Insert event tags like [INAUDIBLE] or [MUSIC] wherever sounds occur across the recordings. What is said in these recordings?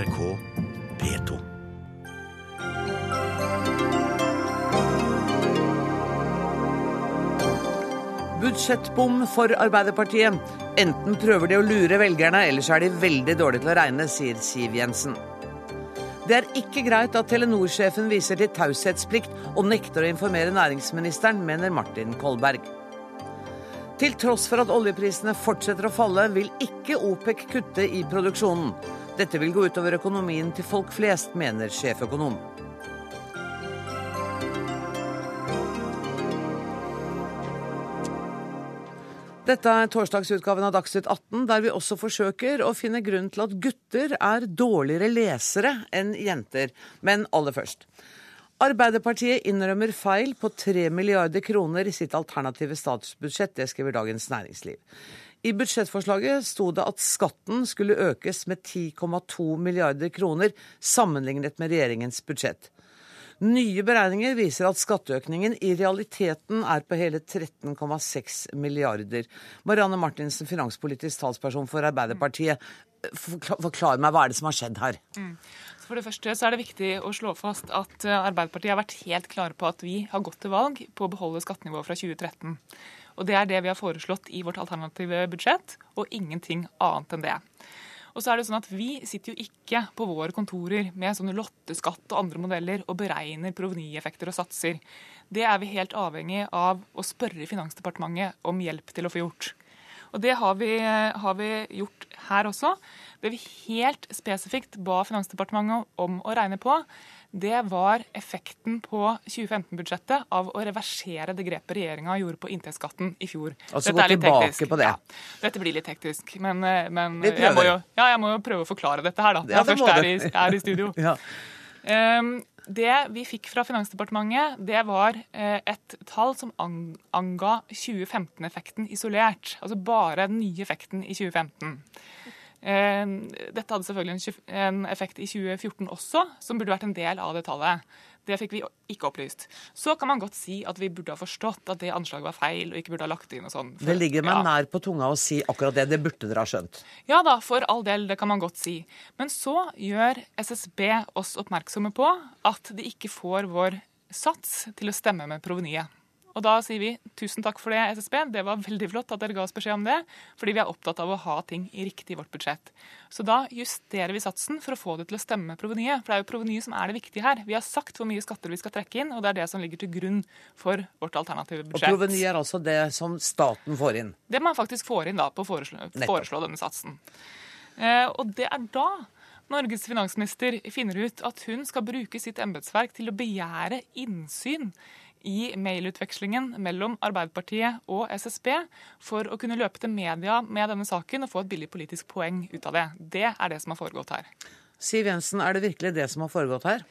NRK P2. Budsjettbom for Arbeiderpartiet. Enten prøver de å lure velgerne, eller så er de veldig dårlige til å regne, sier Siv Jensen. Det er ikke greit at Telenor-sjefen viser til taushetsplikt og nekter å informere næringsministeren, mener Martin Kolberg. Til tross for at oljeprisene fortsetter å falle, vil ikke OPEC kutte i produksjonen. Dette vil gå utover økonomien til folk flest, mener sjeføkonom. Dette er torsdagsutgaven av Dagsnytt 18, der vi også forsøker å finne grunn til at gutter er dårligere lesere enn jenter. Men aller først. Arbeiderpartiet innrømmer feil på 3 milliarder kroner i sitt alternative statsbudsjett. Det skriver Dagens Næringsliv. I budsjettforslaget sto det at skatten skulle økes med 10,2 milliarder kroner sammenlignet med regjeringens budsjett. Nye beregninger viser at skatteøkningen i realiteten er på hele 13,6 milliarder. Marianne Martinsen, finanspolitisk talsperson for Arbeiderpartiet. Forklar meg, hva er det som har skjedd her? Mm. For det første så er det viktig å slå fast at eh, Arbeiderpartiet har vært helt klare på at vi har gått til valg på å beholde skattenivået fra 2013. Og Det er det vi har foreslått i vårt alternative budsjett, og ingenting annet enn det. Og så er det sånn at Vi sitter jo ikke på våre kontorer med sånne lotteskatt og andre modeller og beregner provenieffekter og satser. Det er vi helt avhengig av å spørre Finansdepartementet om hjelp til å få gjort. Og Det har vi, har vi gjort her også. Det vi helt spesifikt ba Finansdepartementet om å regne på, det var effekten på 2015-budsjettet av å reversere det grepet regjeringa gjorde på inntektsskatten i fjor. Altså gå tilbake teknisk. på det. Ja, dette blir litt teknisk, men, eh, men jeg, må jo, ja, jeg, må jo, prøve å forklare dette her, da. Når ja, jeg først er i, er i, studio. [LAUGHS] ja. um, det vi fikk fra Finansdepartementet, det var uh, et tall som anga 2015-effekten isolert. Altså bare den nye effekten i 2015. Eh, dette hadde selvfølgelig en effekt i 2014 også, som burde vært en del av det tallet. Det fikk vi ikke opplyst. Så kan man godt si at vi burde ha forstått at det anslaget var feil, og ikke burde ha lagt inn og sånn. det ligger meg ja. nær på tunga å si akkurat det. Det burde dere ha skjønt. Ja da, for all del, det kan man godt si. Men så gjør SSB oss oppmerksomme på at de ikke får vår sats til å stemme med provenyet. Og da sier vi tusen takk for det, SSB. Det var veldig flott at dere ga oss beskjed om det. Fordi vi er opptatt av å ha ting i riktig i vårt budsjett. Så da justerer vi satsen for å få det til å stemme med provenyet. For det er jo provenyet som er det viktige her. Vi har sagt hvor mye skatter vi skal trekke inn, og det er det som ligger til grunn for vårt alternative budsjett. Og provenyet er altså det som staten får inn? Det man faktisk får inn da på å foreslå, foreslå denne satsen. Eh, og det er da Norges finansminister finner ut at hun skal bruke sitt embetsverk til å begjære innsyn i mailutvekslingen mellom Arbeiderpartiet og SSB for å kunne løpe til media med denne saken og få et billig politisk poeng ut av det. Det er det som har foregått her. Siv Jensen, er det virkelig det som har foregått her?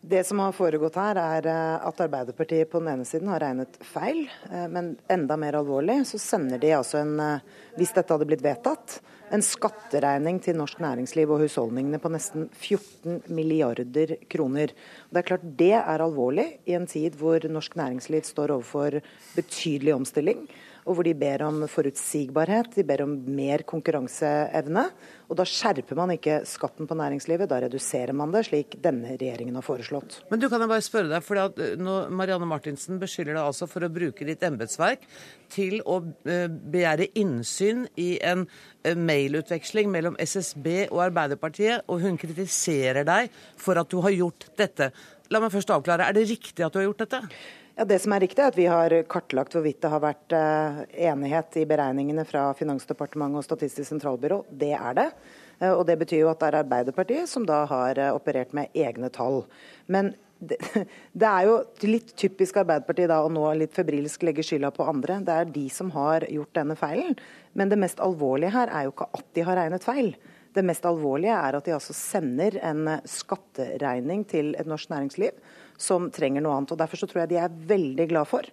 Det som har foregått her, er eh, at Arbeiderpartiet på den ene siden har regnet feil. Eh, men enda mer alvorlig, så sender de altså en, eh, hvis dette hadde blitt vedtatt, en skatteregning til norsk næringsliv og husholdningene på nesten 14 milliarder kroner. Det er klart det er alvorlig i en tid hvor norsk næringsliv står overfor betydelig omstilling og hvor de ber om forutsigbarhet, de ber om mer konkurranseevne. Og da skjerper man ikke skatten på næringslivet, da reduserer man det, slik denne regjeringen har foreslått. Men du kan jeg bare spørre deg, for eh, Marianne Martinsen beskylder deg altså for å bruke ditt embetsverk til å eh, begjære innsyn i en eh, mailutveksling mellom SSB og Arbeiderpartiet, og hun kritiserer deg for at du har gjort dette. La meg først avklare, er det riktig at du har gjort dette? Ja, Det som er riktig, er at vi har kartlagt hvorvidt det har vært eh, enighet i beregningene fra Finansdepartementet og Statistisk sentralbyrå. Det er det. Eh, og Det betyr jo at det er Arbeiderpartiet som da har eh, operert med egne tall. Men det, [LAUGHS] det er jo litt typisk Arbeiderpartiet da å nå litt febrilsk legge skylda på andre. Det er de som har gjort denne feilen. Men det mest alvorlige her er jo ikke at de har regnet feil. Det mest alvorlige er at de altså sender en skatteregning til et norsk næringsliv som trenger noe annet. Og Derfor så tror jeg de er veldig glad for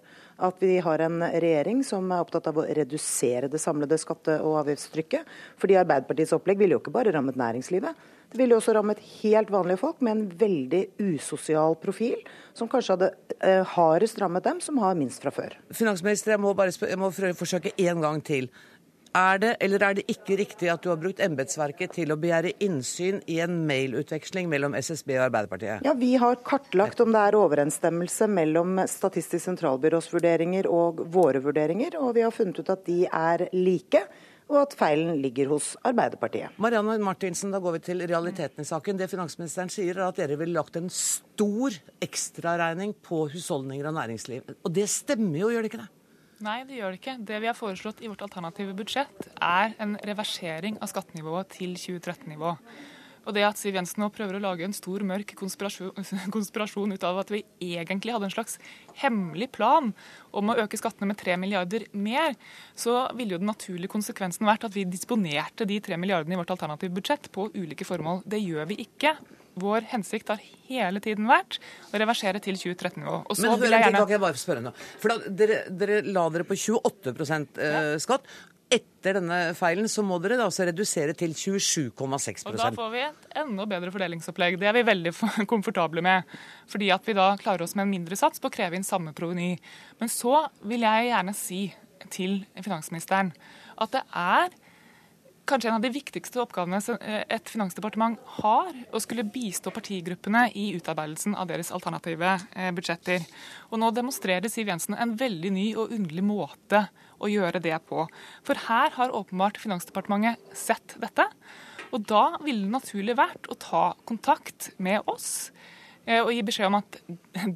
at vi har en regjering som er opptatt av å redusere det samlede skatte- og avgiftstrykket. Fordi Arbeiderpartiets opplegg ville jo ikke bare rammet næringslivet. Det ville jo også rammet helt vanlige folk med en veldig usosial profil, som kanskje hadde eh, hardest rammet dem som har minst fra før. Finansminister, jeg må bare jeg må forsøke en gang til. Er det eller er det ikke riktig at du har brukt embetsverket til å begjære innsyn i en mailutveksling mellom SSB og Arbeiderpartiet? Ja, Vi har kartlagt om det er overensstemmelse mellom Statistisk sentralbyrås vurderinger og våre vurderinger, og vi har funnet ut at de er like. Og at feilen ligger hos Arbeiderpartiet. Marianne Martinsen, da går vi til realiteten i saken. Det finansministeren sier, er at dere ville lagt en stor ekstraregning på husholdninger og næringsliv. Og det stemmer jo, gjør det ikke det? Nei, det gjør det ikke. Det vi har foreslått i vårt alternative budsjett, er en reversering av skattenivået til 2013-nivå. Og det at Siv Jensen nå prøver å lage en stor, mørk konspirasjon, [LAUGHS] konspirasjon, ut av at vi egentlig hadde en slags hemmelig plan om å øke skattene med 3 milliarder mer, så ville jo den naturlige konsekvensen vært at vi disponerte de 3 milliardene i vårt alternative budsjett på ulike formål. Det gjør vi ikke. Vår hensikt har hele tiden vært å reversere til 2013-nivå. Men hør, jeg gjerne... kan jeg bare spørre nå. For da, dere, dere la dere på 28 eh, skatt. Etter denne feilen så må dere da også redusere til 27,6% Og Da får vi et enda bedre fordelingsopplegg. Det er vi veldig [LAUGHS] komfortable med. Fordi at vi da klarer oss med en mindre sats på å kreve inn samme proveny. Men så vil jeg gjerne si til finansministeren at det er kanskje en av de viktigste oppgavene eh, et finansdepartement har, å skulle bistå partigruppene i utarbeidelsen av deres alternative eh, budsjetter. Og nå demonstrerer Siv Jensen en veldig ny og underlig måte å gjøre det på. For her har åpenbart Finansdepartementet sett dette. Og da ville det naturlig vært å ta kontakt med oss eh, og gi beskjed om at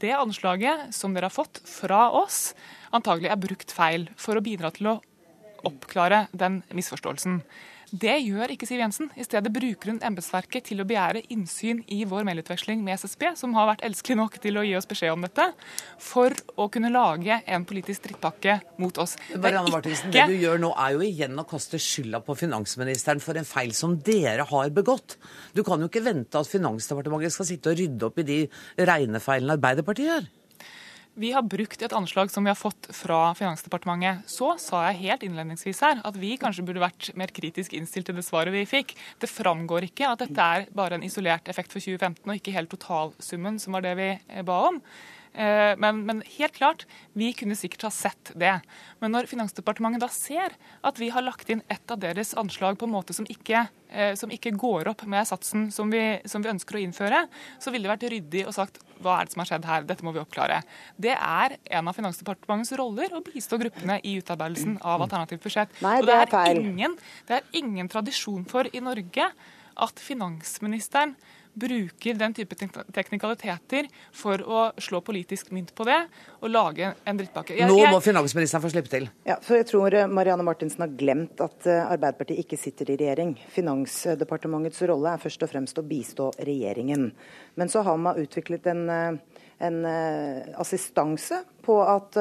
det anslaget som dere har fått fra oss, antagelig er brukt feil for å bidra til å oppklare den misforståelsen. Det gjør ikke Siv Jensen. I stedet bruker hun embetsverket til å begjære innsyn i vår mailutveksling med SSB, som har vært elskelig nok til å gi oss beskjed om dette, for å kunne lage en politisk drittpakke mot oss. Marianne ikke... Det du gjør nå er jo igjen å kaste skylda på finansministeren for en feil som dere har begått. Du kan jo ikke vente at Finansdepartementet skal sitte og rydde opp i de regnefeilene Arbeiderpartiet gjør. Vi har brukt et anslag som vi har fått fra Finansdepartementet. Så sa jeg helt innledningsvis her at vi kanskje burde vært mer kritisk innstilt til det svaret vi fikk. Det framgår ikke at dette er bare en isolert effekt for 2015 og ikke helt totalsummen, som var det vi ba om. Eh, men, men, helt klart, vi kunne sikkert ha sett det. Men når Finansdepartementet da ser at vi har lagt inn et av deres anslag på en måte som ikke, eh, som ikke går opp med satsen som vi, som vi, ønsker å innføre, så ville det vært ryddig og sagt hva er det som har skjedd her, dette må vi oppklare. Det er en av Finansdepartementets roller å bistå gruppene i utarbeidelsen av alternativt budsjett. Nei, det er feil. Det er ingen tradisjon for i Norge at finansministeren bruker den type teknikaliteter for å slå politisk mynt på det og lage en drittpakke. Jeg, Nå må finansministeren få slippe til. Ja, for Jeg tror eh, Marianne Martinsen har glemt at eh, Arbeiderpartiet ikke sitter i regjering. Finansdepartementets rolle er først og fremst å bistå regjeringen. Men så har man utviklet en eh, en assistanse på at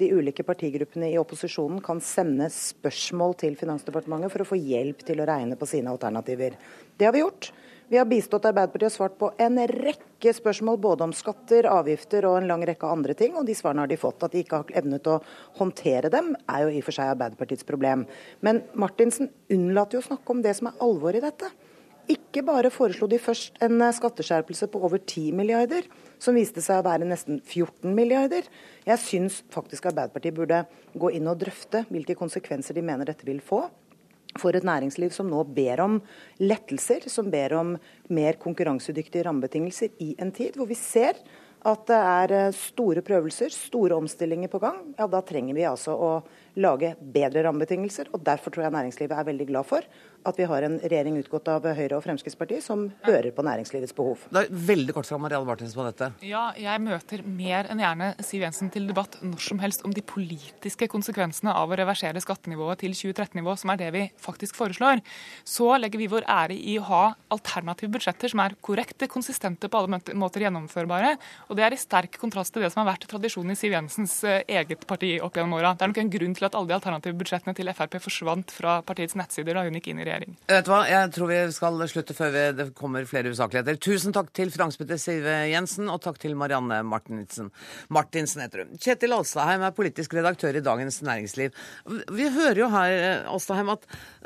de ulike partigruppene i opposisjonen kan sende spørsmål til Finansdepartementet for å få hjelp til å regne på sine alternativer. Det har vi gjort. Vi har bistått Arbeiderpartiet og svart på en rekke spørsmål både om skatter, avgifter og en lang rekke andre ting, og de svarene har de fått. At de ikke har evnet å håndtere dem, er jo i og for seg Arbeiderpartiets problem. Men Martinsen unnlater jo å snakke om det som er alvoret i dette. Ikke bare foreslo de først en skatteskjerpelse på over 10 milliarder, som viste seg å være nesten 14 milliarder. Jeg syns faktisk Arbeiderpartiet burde gå inn og drøfte hvilke konsekvenser de mener dette vil få for et næringsliv som nå ber om lettelser, som ber om mer konkurransedyktige rammebetingelser i en tid hvor vi ser at det er eh, store prøvelser, store omstillinger på gang. Ja, da trenger vi altså å lage bedre rammebetingelser. og Derfor tror jeg næringslivet er veldig glad for at vi har en regjering utgått av Høyre og Fremskrittspartiet som hører på næringslivets behov. Det er veldig kort fra Marianne Martinsen på dette. Ja, jeg møter mer enn gjerne Siv Jensen til debatt når som helst om de politiske konsekvensene av å reversere skattenivået til 2013-nivå, som er det vi faktisk foreslår. Så legger vi vår ære i å ha alternative budsjetter som er korrekte, konsistente på alle måter gjennomførbare. Og det er i sterk kontrast til det som har vært tradisjonen i Siv Jensens eh, eget parti opp gjennom åra. Det er nok en grunn til at alle de alternative budsjettene til Frp forsvant fra partiets nettsider da hun gikk inn i regjering regjering. Vet du hva, Jeg tror vi skal slutte før vi, det kommer flere usakligheter. Tusen takk til finansminister Siv Jensen, og takk til Marianne Martinsen. Martinsen heter hun. Kjetil Alstaheim er politisk redaktør i Dagens Næringsliv. Vi hører jo her Alstaheim, at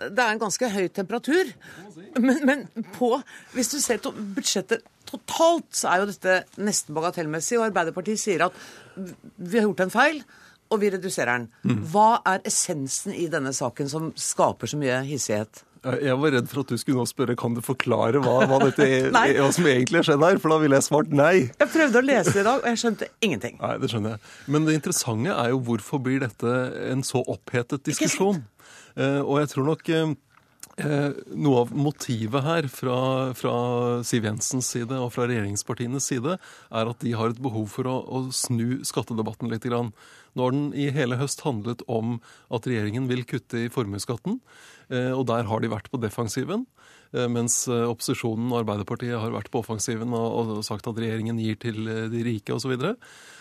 det er en ganske høy temperatur. Men, men på, hvis du ser to, budsjettet totalt, så er jo dette nesten bagatellmessig. Og Arbeiderpartiet sier at vi har gjort en feil. og vi reduserer den. Hva er essensen i denne saken som skaper så mye hissighet? Jeg var redd for at du skulle nå spørre kan du forklare hva, hva, dette [LAUGHS] er, hva som egentlig har skjedd her, for da ville jeg svart nei. Jeg prøvde å lese det i dag, og jeg skjønte ingenting. Nei, det skjønner jeg. Men det interessante er jo hvorfor blir dette en så opphetet diskusjon? Eh, og jeg tror nok eh, Eh, noe av motivet her fra, fra, Siv Jensens side og fra regjeringspartienes side er at de har et behov for å, å snu skattedebatten litt. Grann. Nå har den i hele høst handlet om at regjeringen vil kutte i formuesskatten, eh, og der har de vært på defensiven. Eh, mens opposisjonen og Arbeiderpartiet har vært på offensiven og, og sagt at regjeringen gir til de rike osv.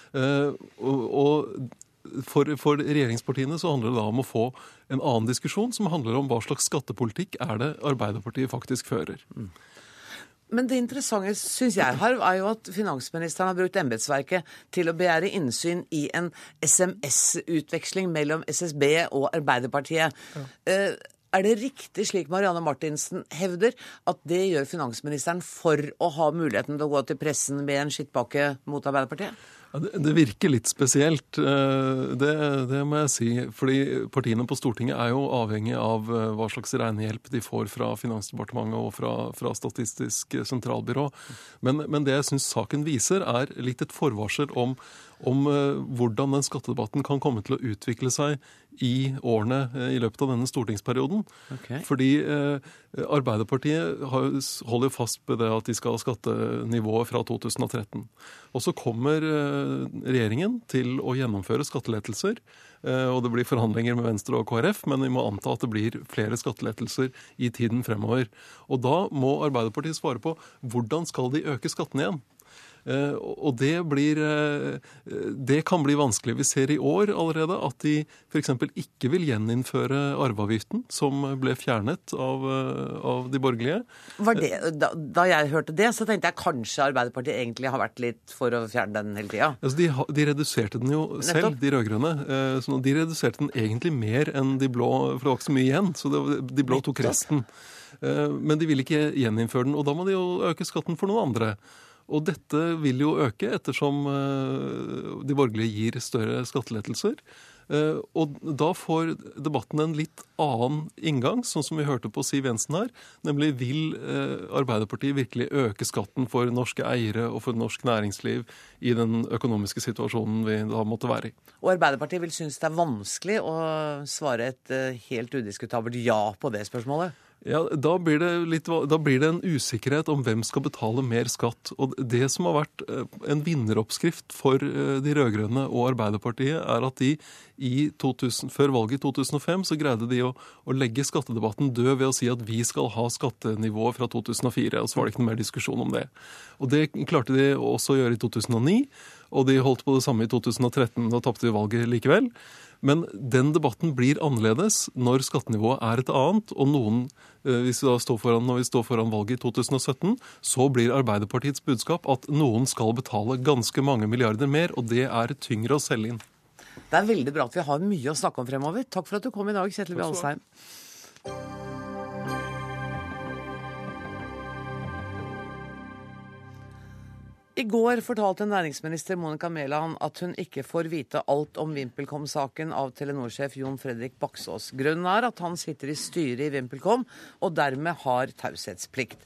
Og, og for, for, regjeringspartiene så handler det da om å få en annen diskusjon som handler om hva slags skattepolitikk er det Arbeiderpartiet faktisk fører. Mm. Men det interessante syns jeg har, er jo at finansministeren har brukt embetsverket til å begjære innsyn i en SMS-utveksling mellom SSB og Arbeiderpartiet. Ja. Uh, er det riktig, slik Marianne Martinsen hevder, at det gjør finansministeren for å ha muligheten til å gå til pressen med en skittpakke mot Arbeiderpartiet? Det, virker litt spesielt, eh, det, det, må jeg si. Fordi partiene på Stortinget er jo avhengig av eh, hva slags regnehjelp de får fra Finansdepartementet og fra, fra Statistisk sentralbyrå. Men, men det jeg syns saken viser, er litt et forvarsel om om eh, hvordan den skattedebatten kan komme til å utvikle seg i årene eh, i løpet av denne stortingsperioden. Okay. Fordi eh, Arbeiderpartiet holder fast på det at de skal ha skattenivået fra 2013. Og så kommer regjeringen til å gjennomføre skattelettelser. Og det blir forhandlinger med Venstre og KrF, men vi må anta at det blir flere skattelettelser i tiden fremover. Og da må Arbeiderpartiet svare på hvordan skal de øke skattene igjen? Eh, og det, blir, eh, det kan bli vanskelig. Vi ser i år allerede at de f.eks. ikke vil gjeninnføre arveavgiften, som ble fjernet av, eh, av de borgerlige. Det, da, da, jeg hørte det, så tenkte jeg kanskje Arbeiderpartiet egentlig har vært litt for å fjerne den hele tida. Altså, de, de, reduserte den jo selv, Nettopp. de rød-grønne. Så de reduserte den egentlig mer enn de blå, for det var ikke så mye igjen. Så det, de blå tok resten. Men de ville ikke gjeninnføre den, og da må de jo øke skatten for noen andre. Og dette vil jo øke ettersom eh, de borgerlige gir større skattelettelser. Eh, og da får debatten en litt annen inngang, sånn som vi hørte på Siv Jensen her. Nemlig vil eh, Arbeiderpartiet virkelig øke skatten for norske eiere og for norsk næringsliv i den økonomiske situasjonen vi da måtte være i. Og Arbeiderpartiet vil synes det er vanskelig å svare et helt udiskutabelt ja på det spørsmålet? Ja, da blir, litt, da blir, det en usikkerhet om hvem skal betale mer skatt. Og Det som har vært eh, en vinneroppskrift for eh, de rød-grønne og Arbeiderpartiet, er at de i 2000, før valget i 2005 så greide de å, å, legge skattedebatten død ved å si at vi skal ha skattenivået fra 2004. Og så var det ikke noe mer diskusjon om det. Og Det klarte de også å gjøre i 2009, og de holdt på det samme i 2013. Da tapte de valget likevel. Men den debatten blir annerledes når skattenivået er et annet. Og noen, eh, hvis vi da står foran, når vi står foran valget i 2017, så blir Arbeiderpartiets budskap at noen skal betale ganske mange milliarder mer, og det er tyngre å selge inn. Det er veldig bra at vi har mye å snakke om fremover. Takk for at du kom i dag, Kjetil B. I går fortalte næringsminister Monica Mæland at hun ikke får vite alt om VimpelCom-saken av Telenor-sjef Jon Fredrik Baksås. Grunnen er at han sitter i styret i VimpelCom og dermed har taushetsplikt.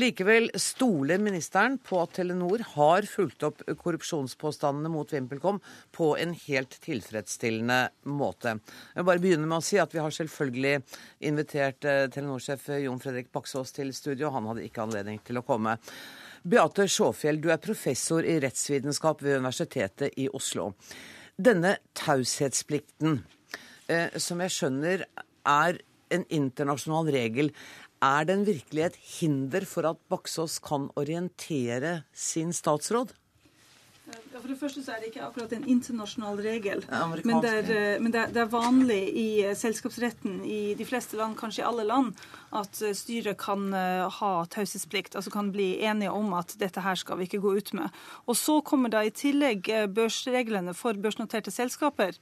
Likevel stoler ministeren på at Telenor har fulgt opp korrupsjonspåstandene mot VimpelCom på en helt tilfredsstillende måte. Jeg vil bare begynne med å si at vi har selvfølgelig invitert eh, Telenor-sjef Jon Fredrik Baksås til studio. Han hadde ikke anledning til å komme. Beate Sjåfjell, du er professor i rettsvitenskap ved Universitetet i Oslo. Denne taushetsplikten, eh, som jeg skjønner er en internasjonal regel, er den virkelig et hinder for at Baksås kan orientere sin statsråd? Ja, for det første så er det ikke akkurat en internasjonal regel. Men, det er, eh, men det, er, det er, vanlig i eh, selskapsretten i de fleste land, kanskje i alle land, at eh, styret kan ha taushetsplikt. Altså kan bli enige om at dette her skal vi ikke gå ut med. Og så kommer da i tillegg børsreglene for børsnoterte selskaper,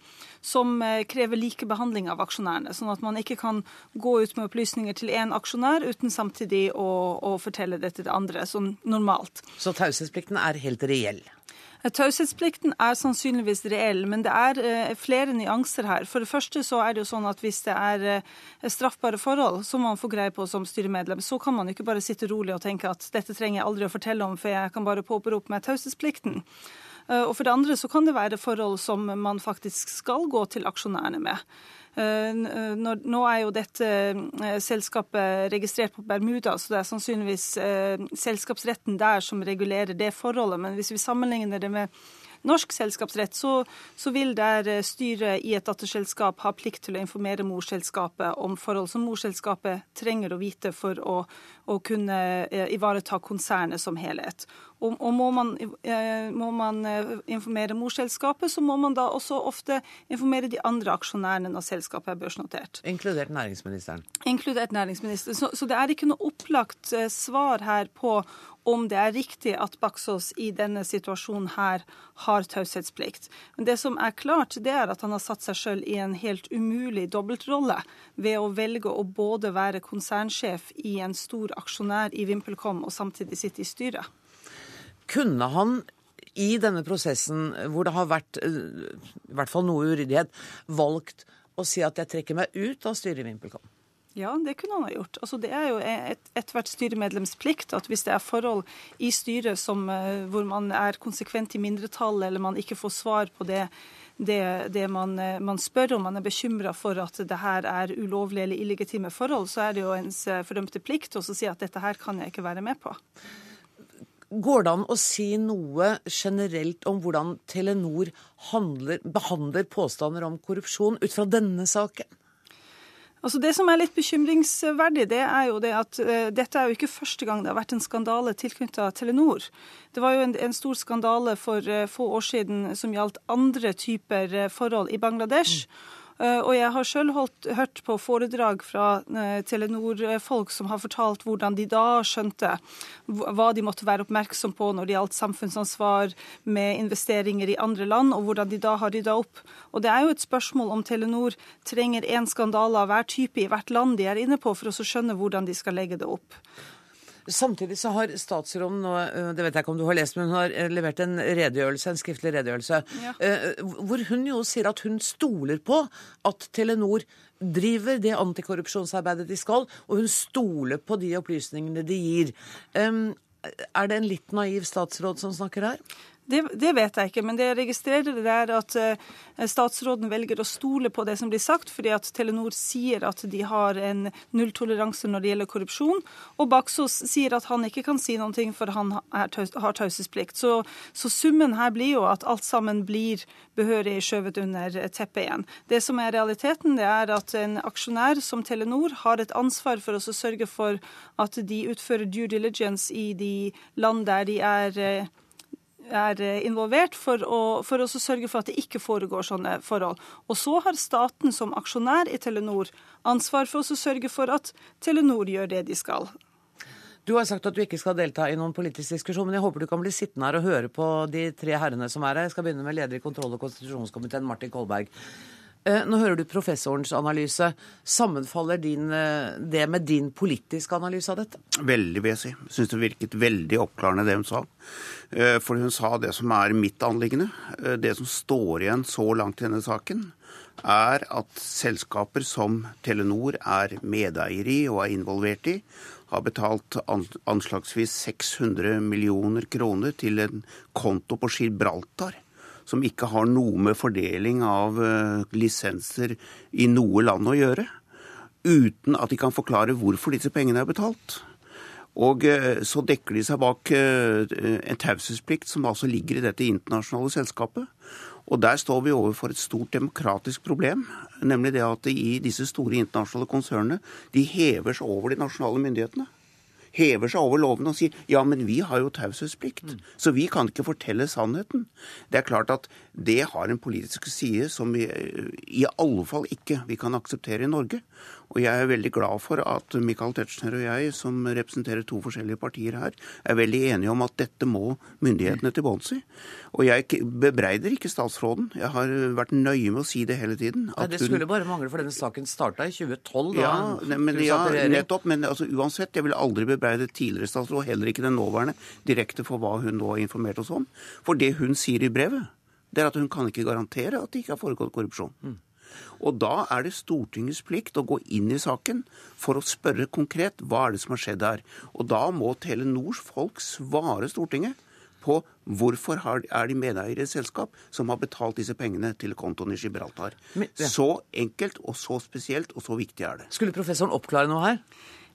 som krever likebehandling av aksjonærene. Sånn at man ikke kan gå ut med opplysninger til én aksjonær uten samtidig å, å fortelle dette til det andre, som normalt. Så taushetsplikten er helt reell? Taushetsplikten er sannsynligvis reell, men det er eh, flere nyanser her. For det første så er det jo sånn at hvis det er eh, straffbare forhold som man får greie på som styremedlem, så kan man ikke bare sitte rolig og tenke at dette trenger jeg aldri å fortelle om, for jeg kan bare påberope meg taushetsplikten. Eh, og for det andre så kan det være forhold som man faktisk skal gå til aksjonærene med. Nå er jo dette selskapet registrert på Bermuda, så det er sannsynligvis selskapsretten der som regulerer det forholdet. Men hvis vi sammenligner det med norsk selskapsrett, så, så, vil der eh, styret i et datterselskap ha plikt til å informere morselskapet om forhold som morselskapet trenger å vite for å, å kunne eh, ivareta konsernet som helhet. Og, og må, man, eh, må, man, informere morselskapet, så må man da også ofte informere de andre aksjonærene når selskapet er børsnotert. Inkludert næringsministeren? Inkludert næringsministeren. Så, så det er ikke noe opplagt svar her på om det er riktig at Baksås i denne situasjonen her har taushetsplikt. Men det som er klart, det er at han har satt seg sjøl i en helt umulig dobbeltrolle ved å velge å både være konsernsjef i en stor aksjonær i VimpelCom og samtidig sitte i styret. Kunne han i denne prosessen, hvor det har vært eh, i hvert fall noe uryddighet, valgt å si at jeg trekker meg ut av styret i VimpelCom? Ja, det kunne han ha gjort. Altså, det er jo ethvert et styremedlems plikt at hvis det er forhold i styret som, eh, hvor man er konsekvent i mindretall, eller man ikke får svar på det, det, det man, eh, man, spør om, man er bekymra for at det her er ulovlige eller illegitime forhold, så er det jo ens eh, fordømte plikt å si at dette her kan jeg ikke være med på. Går det an å si noe generelt om hvordan Telenor handler, behandler påstander om korrupsjon ut fra denne saken? Altså Det som er litt bekymringsverdig, det er jo det at uh, dette er jo ikke første gang det har vært en skandale tilknyttet Telenor. Det var jo en, en stor skandale for uh, få år siden som gjaldt andre typer uh, forhold i Bangladesh. Mm. Eh, og jeg har sjøl hørt på foredrag fra eh, Telenor-folk som har fortalt hvordan de da skjønte hva de måtte være oppmerksom på når det gjaldt samfunnsansvar med investeringer i andre land, og hvordan de da har rydda opp. Og det er jo et spørsmål om Telenor trenger én skandale av hver type i hvert land de er inne på, for å skjønne hvordan de skal legge det opp. Samtidig så har statsråden nå, øh, det vet jeg ikke om du har lest, men hun har øh, levert en redegjørelse, en skriftlig redegjørelse, ja. Øh, hvor hun jo sier at hun stoler på at Telenor driver det antikorrupsjonsarbeidet de skal, og hun stoler på de opplysningene de gir. Er det en litt naiv statsråd som snakker her? Det, det, vet jeg ikke, men det jeg registrerer, det er at uh, statsråden velger å stole på det som blir sagt, fordi at Telenor sier at de har en nulltoleranse når det gjelder korrupsjon. Og Baksås sier at han ikke kan si noe, for han taus, har taushetsplikt. Så, så, summen her blir jo at alt sammen blir behørig skjøvet under teppet igjen. Det som er realiteten, det er at en aksjonær som Telenor har et ansvar for å sørge for at de utfører due diligence i de land der de er uh, er eh, involvert, for å, for å sørge for at det ikke foregår sånne forhold. Og så har staten som aksjonær i Telenor ansvar for å sørge for at Telenor gjør det de skal. Du har sagt at du ikke skal delta i noen politisk diskusjon, men jeg håper du kan bli sittende her og høre på de tre herrene som er her. Jeg skal begynne med leder i kontroll- og konstitusjonskomiteen, Martin Kolberg. Eh, nå hører du professorens analyse. Sammenfaller din, eh, det med din politiske analyse av dette? Veldig, vil jeg si. Syns det virket veldig oppklarende det hun sa. Eh, for hun sa det som er mitt anliggende. Det som står igjen så langt i denne saken, er at selskaper som Telenor er medeier i og er involvert i, har betalt anslagsvis 600 millioner kroner til en konto på Gibraltar som ikke har noe med fordeling av eh, lisenser i noe land å gjøre, uten at de kan forklare hvorfor disse pengene er betalt. Og eh, så dekker de seg bak eh, en taushetsplikt som altså ligger i dette internasjonale selskapet. Og der står vi overfor et stort demokratisk problem, nemlig det at i disse store internasjonale konsernene, de hever seg over de nasjonale myndighetene hever seg over loven og sier ja, men vi har jo taushetsplikt, så vi kan ikke fortelle sannheten. Det er klart at det har en politisk side som vi i alle fall ikke vi kan akseptere i Norge. Og jeg er veldig glad for at Michael Tetzschner og jeg, som representerer to forskjellige partier her, er veldig enige om at dette må myndighetene til bunns i. Og jeg bebreider ikke statsråden. Jeg har vært nøye med å si det hele tiden. Nei, det skulle bare mangle, for denne saken starta i 2012. Da ja, men, ja nettopp. Men altså, uansett, jeg vil aldri bebreide avfeide tidligere statsråd, heller ikke den nåværende, direkte for hva hun nå har informert oss om. For det hun sier i brevet, det er at hun kan ikke garantere at det ikke har foregått korrupsjon. Mm. Og da er det Stortingets plikt å gå inn i saken for å spørre konkret hva er det som har skjedd her. Og da må Telenors folk svare Stortinget på hvorfor er de medeiere i selskap som har betalt disse pengene til kontoen i Gibraltar. Så enkelt og så spesielt og så viktig er det. Skulle professoren oppklare noe her?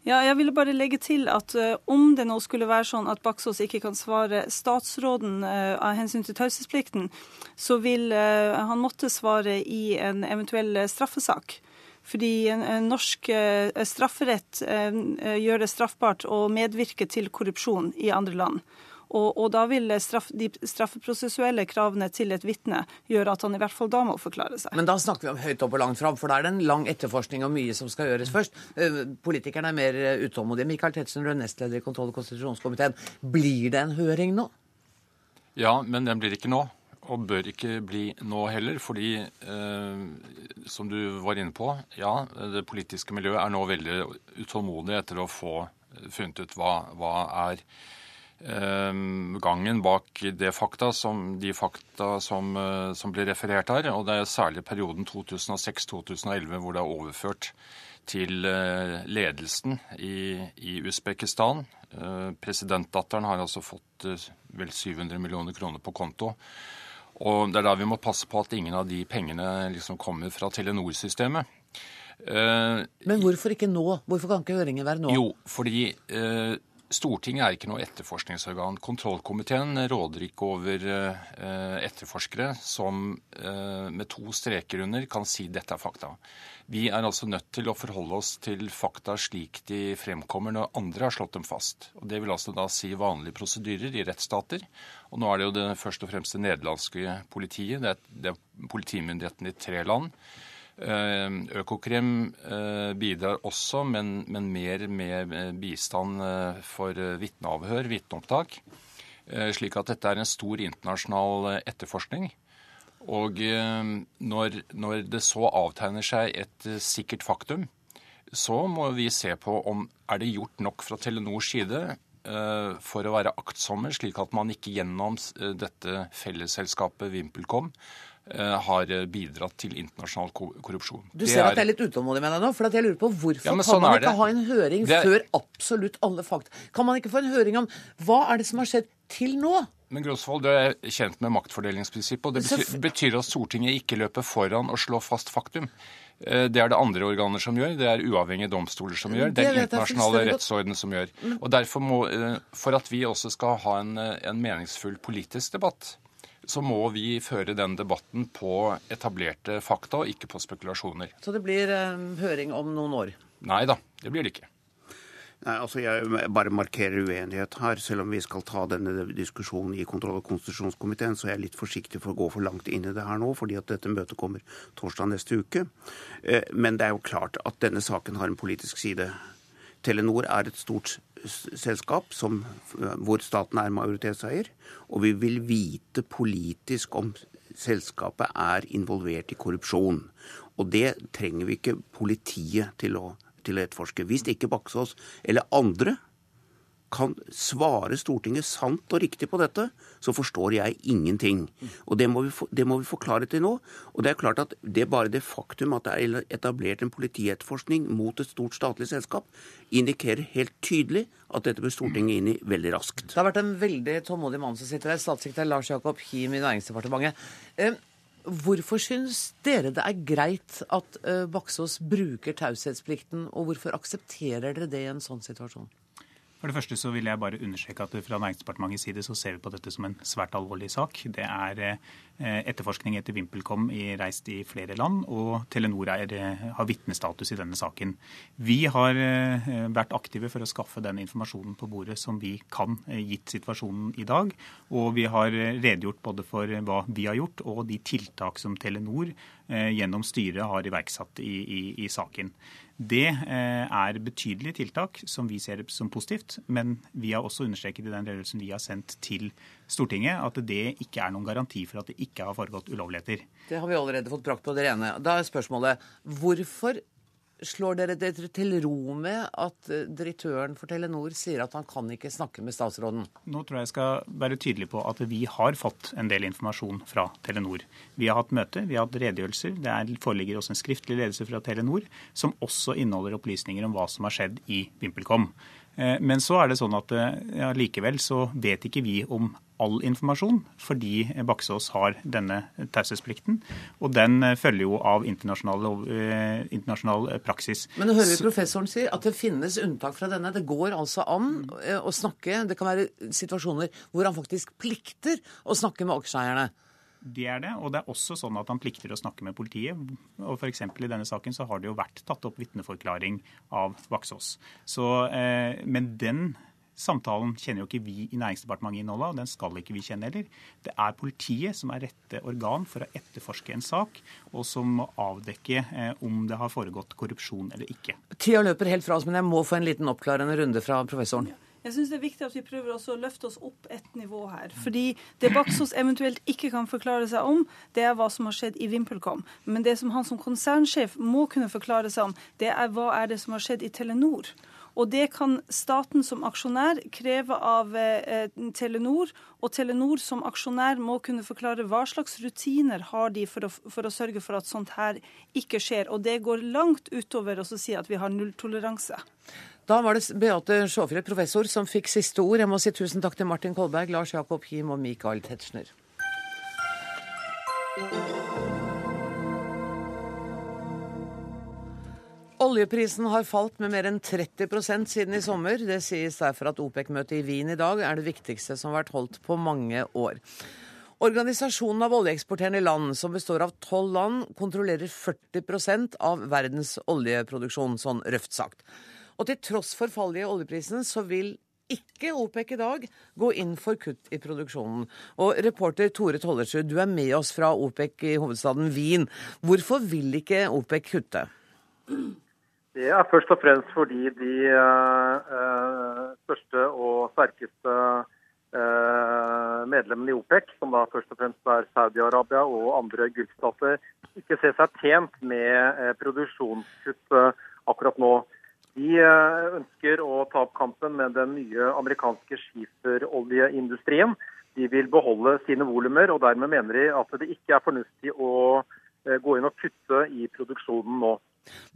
Ja, jeg ville bare legge til at uh, om det nå skulle være sånn at Baksås ikke kan svare statsråden uh, av hensyn til taushetsplikten, så vil uh, han måtte svare i en eventuell straffesak. Fordi en, en norsk strafferett gjør det straffbart å medvirke til korrupsjon i andre land. Og, og da vil straff, de straffeprosessuelle kravene til et vitne gjøre at han i hvert fall da må forklare seg. Men da snakker vi om høyt opp og langt fram, for da er det en lang etterforskning og mye som skal gjøres først. Eh, politikerne er mer eh, utålmodige. Michael Tetzschner, nestleder i kontroll- og konstitusjonskomiteen. Blir det en høring nå? Ja, men den blir ikke nå. Og bør ikke bli nå heller, fordi eh, som du var inne på, ja, det politiske miljøet er nå veldig utålmodig etter å få funnet ut hva, hva er gangen bak det fakta som, de fakta som, eh, som blir referert her. Og det er særlig perioden 2006-2011 hvor det er overført til eh, ledelsen i, i Usbekistan. Eh, presidentdatteren har altså fått vel 700 millioner kroner på konto. Og det er da vi må passe på at ingen av de pengene liksom kommer fra Telenor-systemet. Men hvorfor ikke nå? Hvorfor kan ikke høringen være nå? Jo, fordi Stortinget er ikke noe etterforskningsorgan. Kontrollkomiteen råder ikke over eh, etterforskere som eh, med to streker under kan si dette er fakta. Vi er altså nødt til å forholde oss til fakta slik de fremkommer når andre har slått dem fast. Og Det vil altså da si vanlige prosedyrer i rettsstater. Og nå er det jo det først og fremst det nederlandske politiet. Det er, det er politimyndigheten i tre land Økokrim eh, bidrar også, men, men mer med eh, bistand for vitneavhør, vitneopptak. Slik at dette er en stor internasjonal etterforskning. Og når, når det så avtegner seg et sikkert faktum, så må vi se på om er det gjort nok fra Telenors side for å være aktsomme, slik at man ikke gjennom dette fellesselskapet VimpelCom Eh, har bidratt til internasjonal korrupsjon. Du ser at jeg er litt utålmodig med deg nå. for jeg lurer på Hvorfor ja, sånn kan man ikke ha en høring er... før absolutt alle fakta Kan man ikke få en høring om hva er det som har skjedd til nå? Men Grosvold, du er kjent med maktfordelingsprinsippet. og Det betyr, betyr at Stortinget ikke løper foran og slår fast faktum. Eh, det er det andre organer som gjør, det er uavhengige domstoler som gjør, det er internasjonale rettsorden som gjør. Og derfor må, eh, For at vi også skal ha en, en meningsfull politisk debatt, så må vi føre den debatten på etablerte fakta, og ikke på spekulasjoner. Så det blir eh, høring om noen år? Nei da, det blir det ikke. Nei, altså Jeg bare markerer uenighet her. Selv om vi skal ta denne diskusjonen i kontroll- og konstitusjonskomiteen, så er jeg litt forsiktig for å gå for langt inn i det her nå, fordi at dette møtet kommer torsdag neste uke. Eh, men det er jo klart at denne saken har en politisk side. Telenor er et stort selskap som, hvor staten er majoritetseier, og vi vil vite politisk om selskapet er involvert i korrupsjon. Og det trenger vi ikke politiet til å, til å etterforske. Hvis ikke Baksås eller andre kan svare Stortinget sant og riktig på dette, så forstår jeg ingenting. Og det må vi det må vi få klarhet nå. Og det er klart at det er bare det faktum at det er etablert en politietterforskning mot et stort statlig selskap, indikerer helt tydelig at dette bør Stortinget inn i veldig raskt. Det har vært en veldig tålmodig mann som sitter der, statssekretær Lars Jakob Him i Næringsdepartementet. Eh, hvorfor syns dere det er greit at eh, Baksås bruker taushetsplikten, og hvorfor aksepterer dere det i en sånn situasjon? For det første så vil jeg bare understreke at fra Næringsdepartementets side så ser vi på dette som en svært alvorlig sak. Det er eh, etterforskning etter VimpelCom reist i flere land, og Telenor er, eh, har vitnestatus i denne saken. Vi har eh, vært aktive for å skaffe den informasjonen på bordet som vi kan, gitt situasjonen i dag. Og vi har redegjort både for hva vi har gjort, og de tiltak som Telenor gjennom styret har iverksatt i, i, i saken. Det eh, er betydelige tiltak som vi ser som positivt. Men vi har også understreket i den redegjørelsen vi har sendt til Stortinget, at det ikke er noen garanti for at det ikke har foregått ulovligheter. Det har vi allerede fått brakt på det rene. Da er spørsmålet hvorfor slår dere dere til ro med at eh, direktøren for Telenor sier at han kan ikke snakke med statsråden? Nå tror jeg jeg skal være tydelig på at vi har fått en del informasjon fra Telenor. Vi har hatt møte, vi har hatt redegjørelser. Det er, foreligger også en skriftlig ledelse fra Telenor som også inneholder opplysninger om hva som har skjedd i VimpelCom. Eh, men så er det sånn at eh, ja, likevel så vet ikke vi om all informasjon, fordi Baksås har denne taushetsplikten. Og den eh, følger jo av internasjonal, internasjonal, praksis. Men nå hører vi professoren si at det finnes unntak fra denne. Det går altså an å snakke. Det kan være situasjoner hvor han faktisk plikter å snakke med aksjeeierne. Det er det, og det er også sånn at han plikter å snakke med politiet. Og f.eks. i denne saken så har det jo vært tatt opp vitneforklaring av Vaksås. Så, eh, men den samtalen kjenner jo ikke vi i Næringsdepartementet innholdet av, og den skal ikke vi kjenne heller. Det er politiet som er rette organ for å etterforske en sak, og som må avdekke eh, om det har foregått korrupsjon eller ikke. Tida løper helt fra oss, men jeg må få en liten oppklarende runde fra professoren. Jeg syns det er viktig at vi prøver også å løfte oss opp et nivå her. Fordi det Baksos eventuelt ikke kan forklare seg om, det er hva som har skjedd i VimpelCom. Men det som han som konsernsjef må kunne forklare seg om, det er hva er det som har skjedd i Telenor. Og det kan staten som aksjonær kreve av eh, Telenor. Og Telenor som aksjonær må kunne forklare hva slags rutiner har de for å, for å sørge for at sånt her ikke skjer. Og det går langt utover å si at vi har nulltoleranse. Da var det Beate Sjåfred, professor, som fikk siste ord. Jeg må si tusen takk til Martin Kolberg, Lars Jakob Him og Michael Tetzschner. Oljeprisen har falt med mer enn 30% siden i sommer. Det sies derfor at OPEC-møtet i Wien i dag er det viktigste som har vært holdt på mange år. Organisasjonen av oljeeksporterende land, som består av tolv land, kontrollerer 40% av verdens oljeproduksjon, sånn røft sagt. Og til tross for fallet i oljeprisen, så vil ikke OPEC i dag gå inn for kutt i produksjonen. Og reporter Tore Tollersrud, du er med oss fra OPEC i hovedstaden Wien. Hvorfor vil ikke OPEC kutte? Det er først og fremst fordi de uh, største og sterkeste uh, medlemmene i OPEC, som da først og fremst er Saudi-Arabia og andre gulfstater, ikke ser seg tjent med produksjonskutt akkurat nå. De eh, ønsker å ta opp kampen med den nye amerikanske skiferoljeindustrien. De vil beholde sine volumer, og dermed mener de at det ikke er fornuftig å eh, gå inn og kutte i produksjonen nå.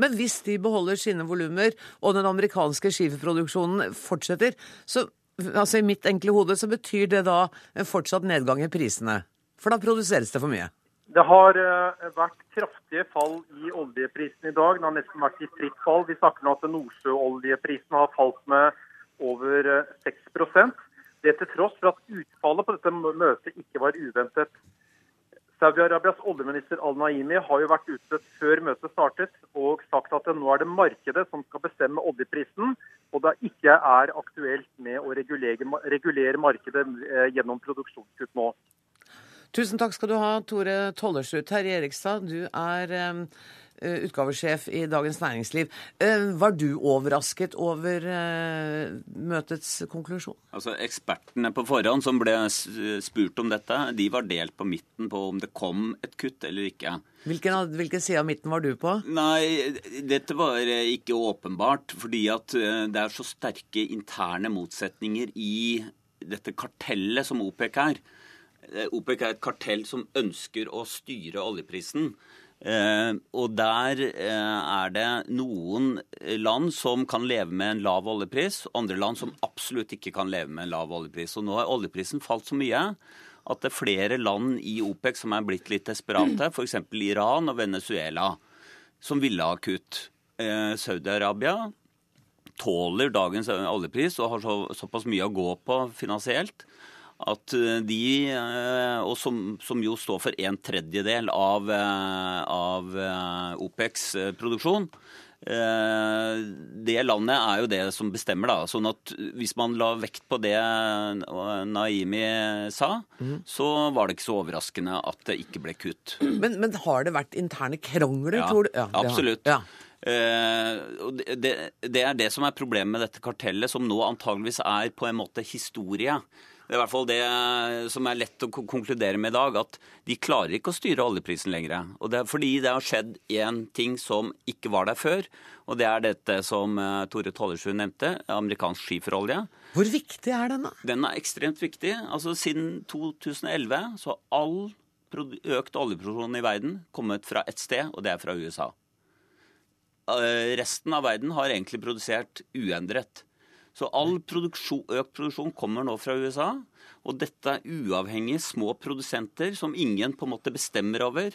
Men hvis de beholder sine volumer, og den amerikanske skiferproduksjonen fortsetter, så altså i mitt enkle hode så betyr det da en fortsatt nedgang i prisene? For da produseres det for mye? Det har eh, vært kraftige fall i oljeprisen i dag. Det har nesten vært i fritt fall. Vi snakker nå at nordsjøoljeprisen har falt med over 6 eh, Det til tross for at utfallet på dette møtet ikke var uventet. Saudi-Arabias oljeminister Al-Naimi har jo vært ute før møtet startet og sagt at nå er det markedet som skal bestemme oljeprisen, og det ikke er aktuelt med å regulere, regulere markedet eh, gjennom produksjonskutt nå. Tusen takk skal du ha, Tore Tollersrud. Terje Erikstad, du er um, utgavesjef i Dagens Næringsliv. Uh, var du overrasket over uh, møtets konklusjon? Altså, Ekspertene på forhånd som ble spurt om dette, de var delt på midten på om det kom et kutt eller ikke. Hvilken, hvilken side av midten var du på? Nei, Dette var ikke åpenbart. Fordi at det er så sterke interne motsetninger i dette kartellet som OPEC er. Eh, OPEC er et kartell som ønsker å styre oljeprisen. Eh, og der eh, er det noen land som kan leve med en lav oljepris, andre land som absolutt ikke kan leve med en lav oljepris. Og nå har oljeprisen falt så mye at det er flere land i OPEC som er blitt litt desperate, f.eks. Iran og Venezuela, som ville ha kutt. Eh, Saudi-Arabia tåler dagens oljepris og har så, såpass mye å gå på finansielt at eh, de, eh, og som, som jo står for en tredjedel av, eh, av OPECs produksjon, det landet er jo det som bestemmer, da. Sånn at hvis man la vekt på det Naimi sa, mm. så var det ikke så overraskende at det ikke ble kutt. Men, men har det vært interne krangler, ja, tror du? Ja, absolutt. Ja. Uh, det, det, er det som er problemet med dette kartellet, som nå antageligvis er på en måte historie. Det er i hvert fall det som er lett å konkludere med i dag, at de klarer ikke å styre oljeprisen lenger. Og det er fordi det har skjedd én ting som ikke var der før. Og det er dette som eh, Tore Tollersrud nevnte, amerikansk skiferolje. Hvor viktig er den, da? Den er ekstremt viktig. Altså Siden 2011 så har all økt oljeproduksjon i verden kommet fra ett sted, og det er fra USA. Eh, resten av verden har egentlig produsert uendret. Så all produksjon, økt produksjon kommer nå fra USA. Og dette er uavhengige små produsenter som ingen på en måte bestemmer over.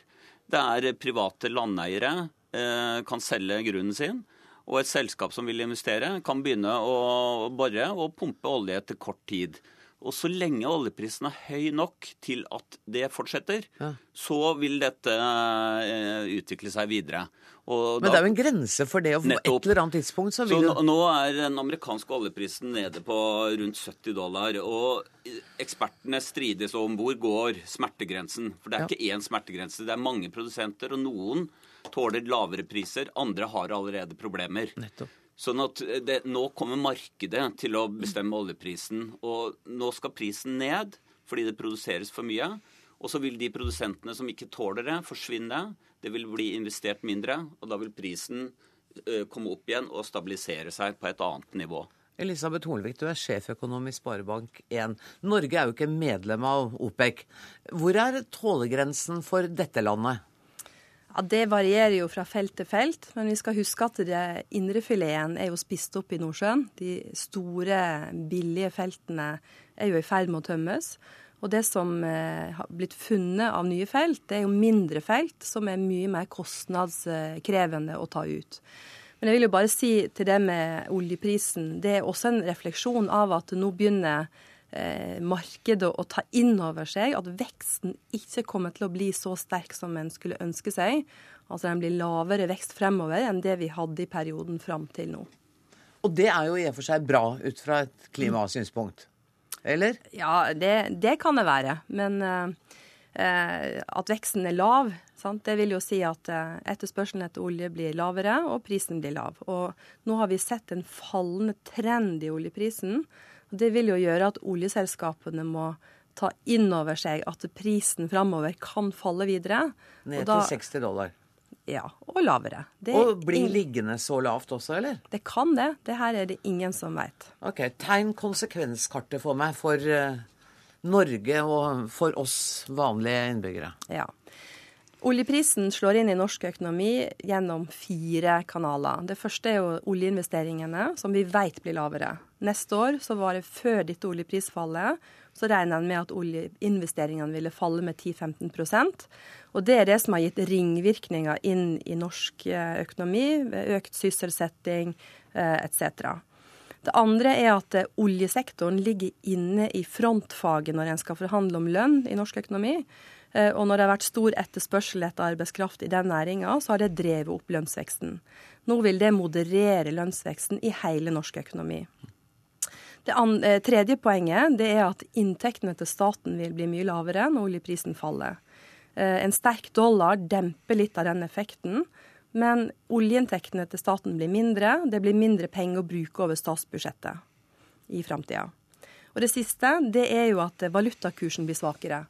Det er private landeiere eh, kan selge grunnen sin. Og et selskap som vil investere, kan begynne å bore og pumpe olje etter kort tid. Og så lenge oljeprisen er høy nok til at det fortsetter, ja. så vil dette eh, utvikle seg videre. Og Men det er jo en grense for det. Og på et eller annet tidspunkt så vil så nå, nå er den amerikanske oljeprisen nede på rundt 70 dollar. Og ekspertene strides om hvor går smertegrensen. For det er ja. ikke én smertegrense. Det er mange produsenter, og noen tåler lavere priser. Andre har allerede problemer. Nettopp. Sånn at det, Nå kommer markedet til å bestemme oljeprisen. Og nå skal prisen ned fordi det produseres for mye. Og så vil de produsentene som ikke tåler det, forsvinne. Det vil bli investert mindre, og da vil prisen komme opp igjen og stabilisere seg på et annet nivå. Elisabeth Hornvik, du er sjeføkonom i Sparebank1. Norge er jo ikke medlem av OPEC. Hvor er tålegrensen for dette landet? Ja, Det varierer jo fra felt til felt, men vi skal huske at indrefileten er jo spist opp i Nordsjøen. De store, billige feltene er jo i ferd med å tømmes. Og det som eh, har blitt funnet av nye felt, det er jo mindre felt som er mye mer kostnadskrevende å ta ut. Men jeg vil jo bare si til det med oljeprisen, det er også en refleksjon av at nå begynner markedet å ta inn over seg at veksten ikke kommer til å bli så sterk som en skulle ønske seg. Altså den blir lavere vekst fremover enn det vi hadde i perioden fram til nå. Og det er jo i og for seg bra ut fra et klimasynspunkt? eller? Ja, det, det kan det være. Men uh, at veksten er lav, sant? det vil jo si at uh, etterspørselen etter olje blir lavere, og prisen blir lav. Og nå har vi sett en fallende trend i oljeprisen. Det vil jo gjøre at oljeselskapene må ta inn over seg at prisen framover kan falle videre. Ned til 60 dollar. Ja, og lavere. Det og blir ingen... liggende så lavt også, eller? Det kan det. Det her er det ingen som veit. Ok, Tegn konsekvenskartet for meg for uh, Norge og for oss vanlige innbyggere. Ja. Oljeprisen slår inn i norsk økonomi gjennom fire kanaler. Det første er jo oljeinvesteringene, som vi vet blir lavere. Neste år, så var det før dette oljeprisfallet, så regner en med at oljeinvesteringene ville falle med 10-15% og Det er det som har gitt ringvirkninger inn i norsk eh, økonomi, økt sysselsetting eh, etc. Det andre er at eh, oljesektoren ligger inne i frontfaget når en skal forhandle om lønn i norsk økonomi. Og når det har vært stor etterspørsel etter arbeidskraft i den næringa, så har det drevet opp lønnsveksten. Nå vil det moderere lønnsveksten i hele norsk økonomi. Det tredje poenget det er at inntektene til staten vil bli mye lavere når oljeprisen faller. Eh, en sterk dollar demper litt av den effekten. Men oljeinntektene til staten blir mindre. Det blir mindre penger å bruke over statsbudsjettet i framtida. Og det siste det er jo at valutakursen blir svakere.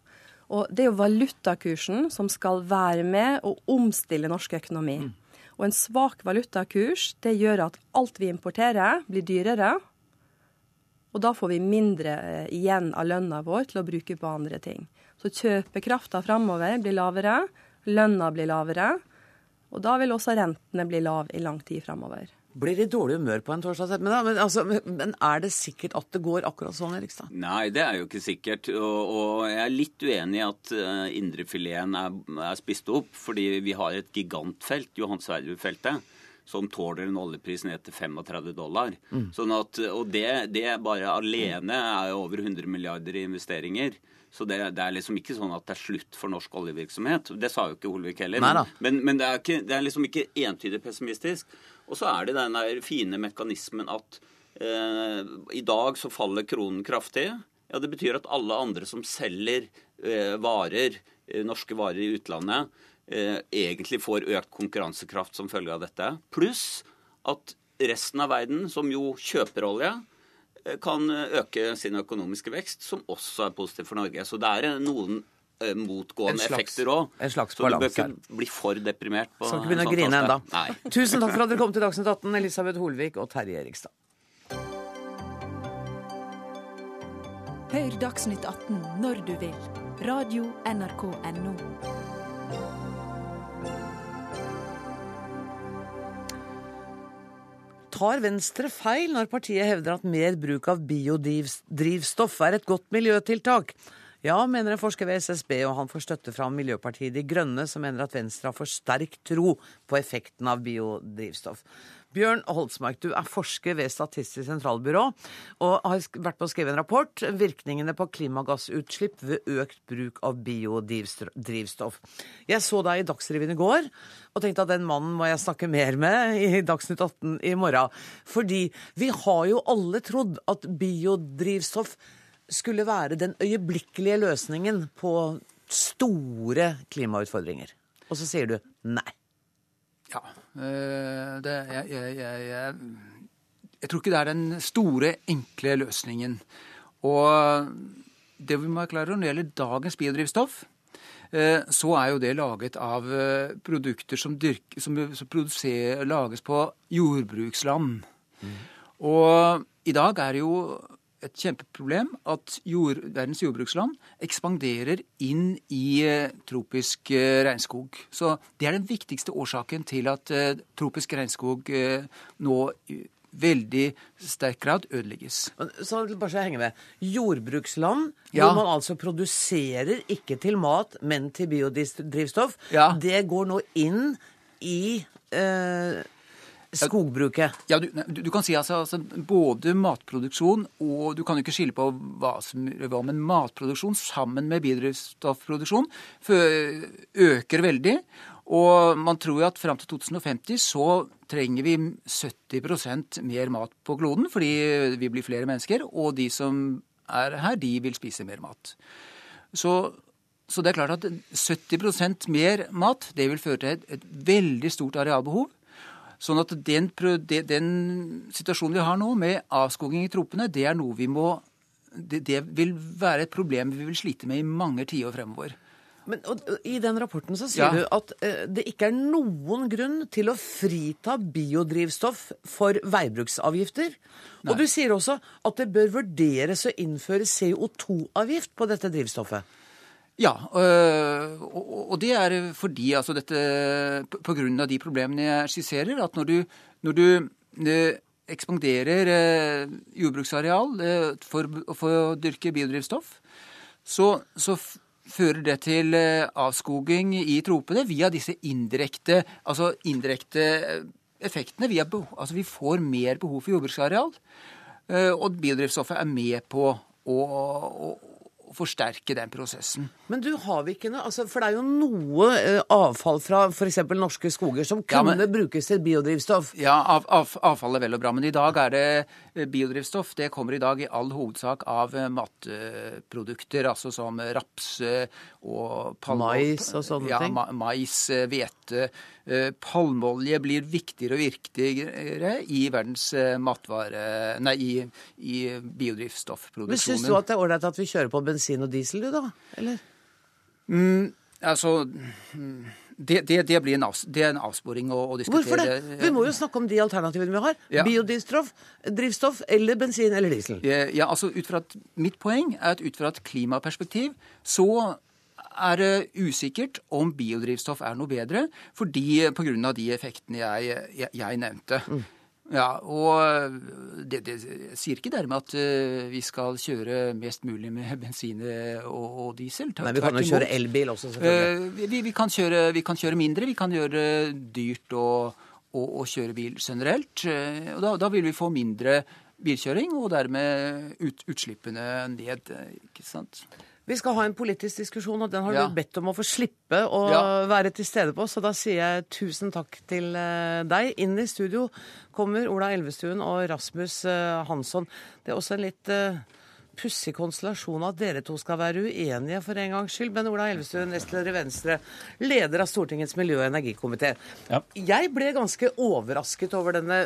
Og det er jo valutakursen som skal være med å omstille norsk økonomi. Mm. Og en svak valutakurs det gjør at alt vi importerer, blir dyrere. Og da får vi mindre eh, igjen av lønna vår til å bruke på andre ting. Så kjøpekrafta framover blir lavere, lønna blir lavere, og da vil også rentene bli lav i lang tid framover. Blir det dårlig humør på en torsdag? ettermiddag. men, altså, men, er det sikkert at det går akkurat sånn, Erikstad? Nei, det er jo ikke sikkert. Og, og jeg er litt uenig i at uh, indrefileten er, er spist opp. Fordi vi har et gigantfelt, Johan Sverdrup-feltet, som tåler en oljepris ned til 35 dollar. Mm. Sånn at, og det, det bare alene er over 100 milliarder i investeringer. Så det, det, er liksom ikke sånn at det er slutt for norsk oljevirksomhet. Det sa jo ikke Holvik heller. Men, men det, er ikke, det, er liksom ikke entydig pessimistisk. Og så er det den der fine mekanismen at eh, i dag så faller kronen kraftig. Ja, Det betyr at alle andre som selger eh, varer, eh, norske varer i utlandet, eh, egentlig får økt konkurransekraft som følge av dette. Pluss at resten av verden, som jo kjøper olje, kan øke sin økonomiske vekst, som også er positivt for Norge. Så det er noen motgående slags, effekter òg. Så du bør ikke bli for deprimert. på Skal ikke begynne å grine ennå. [LAUGHS] Tusen takk for at dere kom til Dagsnytt 18, Elisabeth Holvik og Terje Erikstad. Hør Dagsnytt 18 når du vil. Radio NRK Radio.nrk.no. Tar Venstre feil når partiet hevder at mer bruk av biodrivstoff er et godt miljøtiltak? Ja, mener en forsker ved SSB, og han får støtte fra Miljøpartiet De Grønne, som mener at Venstre har for sterk tro på effekten av biodrivstoff. Bjørn Holtsmark, du er forsker ved Statistisk sentralbyrå og har vært på å skrive en rapport virkningene på klimagassutslipp ved økt bruk av biodrivstoff. Jeg så deg i Dagsrevyen i går og tenkte at den mannen må jeg snakke mer med i Dagsnytt 18 i morgen. Fordi vi har jo alle trodd at biodrivstoff skulle være den øyeblikkelige løsningen på store klimautfordringer. Og så sier du nei. Ja. Eh, det, jeg, jeg, jeg, jeg, tror ikke det er den store, enkle løsningen. Og det vi må klare klar når det gjelder dagens biodrivstoff, eh, så er jo det laget av eh, produkter som, dyrk, som, som lages på jordbruksland. Mm. Og i dag er det jo et kjempeproblem at jord, verdens jordbruksland ekspanderer inn i eh, tropisk eh, regnskog. Så det er den viktigste årsaken til at eh, tropisk regnskog nå i veldig sterk grad ødelegges. Så bare så jeg henger med. Jordbruksland, ja. hvor man altså produserer ikke til mat, men til biodrivstoff, ja. det går nå inn i eh, skogbruket? Ja, du, du, du kan si altså, altså, både matproduksjon og Du kan jo ikke skille på hva som hva, men matproduksjon sammen med biodrivstoffproduksjon øker veldig. Og man tror jo at fram til 2050 så trenger vi 70% mer mat på kloden fordi vi blir flere mennesker, og de som er her, de vil spise mer mat. Så, så det er klart at 70% mer mat det vil føre til et, et veldig stort arealbehov. Sånn at den, den, situasjonen vi har nå med avskoging i tropene, det er noe vi må det, det vil være et problem vi vil slite med i mange tiår fremover. Men og, I den rapporten så sier ja. du at eh, det ikke er noen grunn til å frita biodrivstoff for veibruksavgifter. Nei. Og du sier også at det bør vurderes å innføre CO2-avgift på dette drivstoffet. Ja, øh, og det er fordi altså dette På grunn av de problemene jeg skisserer, at når du, når du øh, ekspanderer øh, jordbruksareal for, for, å dyrke biodrivstoff, så, så fører det til avskoging i tropene via disse indirekte, altså indirekte effektene. Via, altså vi får mer behov for jordbruksareal, og biodrivstoffet er med på å, å, forsterke den prosessen. Men du har vi ikke noe altså, For det er jo noe eh, avfall fra f.eks. norske skoger som kunne ja, men, brukes til biodrivstoff? Ja, av, av, avfall er vel og bra. Men i dag er det eh, biodrivstoff. Det kommer i dag i all hovedsak av eh, matprodukter, altså som raps og. Mais og sånne ja, ting? Ja, mais, hvete. Palmeolje blir viktigere og viktigere i verdens matvare... Nei, i, i biodrivstoffproduksjonen. Men Syns du at det er ålreit at vi kjører på bensin og diesel, du da? Eller? Mm, altså det, det, det, blir en, av, det er en avsporing å, å, diskutere. Hvorfor det? Vi må jo snakke om de alternativene vi har. Ja. Biodrivstoff drivstoff, eller bensin eller diesel. Ja, altså ut fra at, Mitt poeng er at ut fra et klimaperspektiv så er det usikkert om biodrivstoff er noe bedre, fordi pga. de effektene jeg, jeg, jeg nevnte. Mm. Ja, og det, det sier ikke dermed at uh, vi skal kjøre mest mulig med bensin og, og diesel. Nei, vi kan jo kjøre elbil også, selvfølgelig. Uh, vi, vi, kan kjøre, vi, kan kjøre, mindre. Vi kan gjøre det dyrt å, å, å kjøre bil generelt. Uh, og da, da, vil vi få mindre bilkjøring, og dermed ut, utslippene ned. ikke sant? Vi skal ha en politisk diskusjon, og den har ja. du bedt om å få slippe å ja. være til stede på. Så da sier jeg tusen takk til eh, deg. Inn i studio kommer Ola Elvestuen og Rasmus eh, Hansson. Det er også en litt uh, pussig konstellasjon at dere to skal være uenige for en gangs skyld. Men Ola Elvestuen, nestleder i Venstre, leder av Stortingets miljø- og energikomité. Ja. Jeg ble ganske overrasket over denne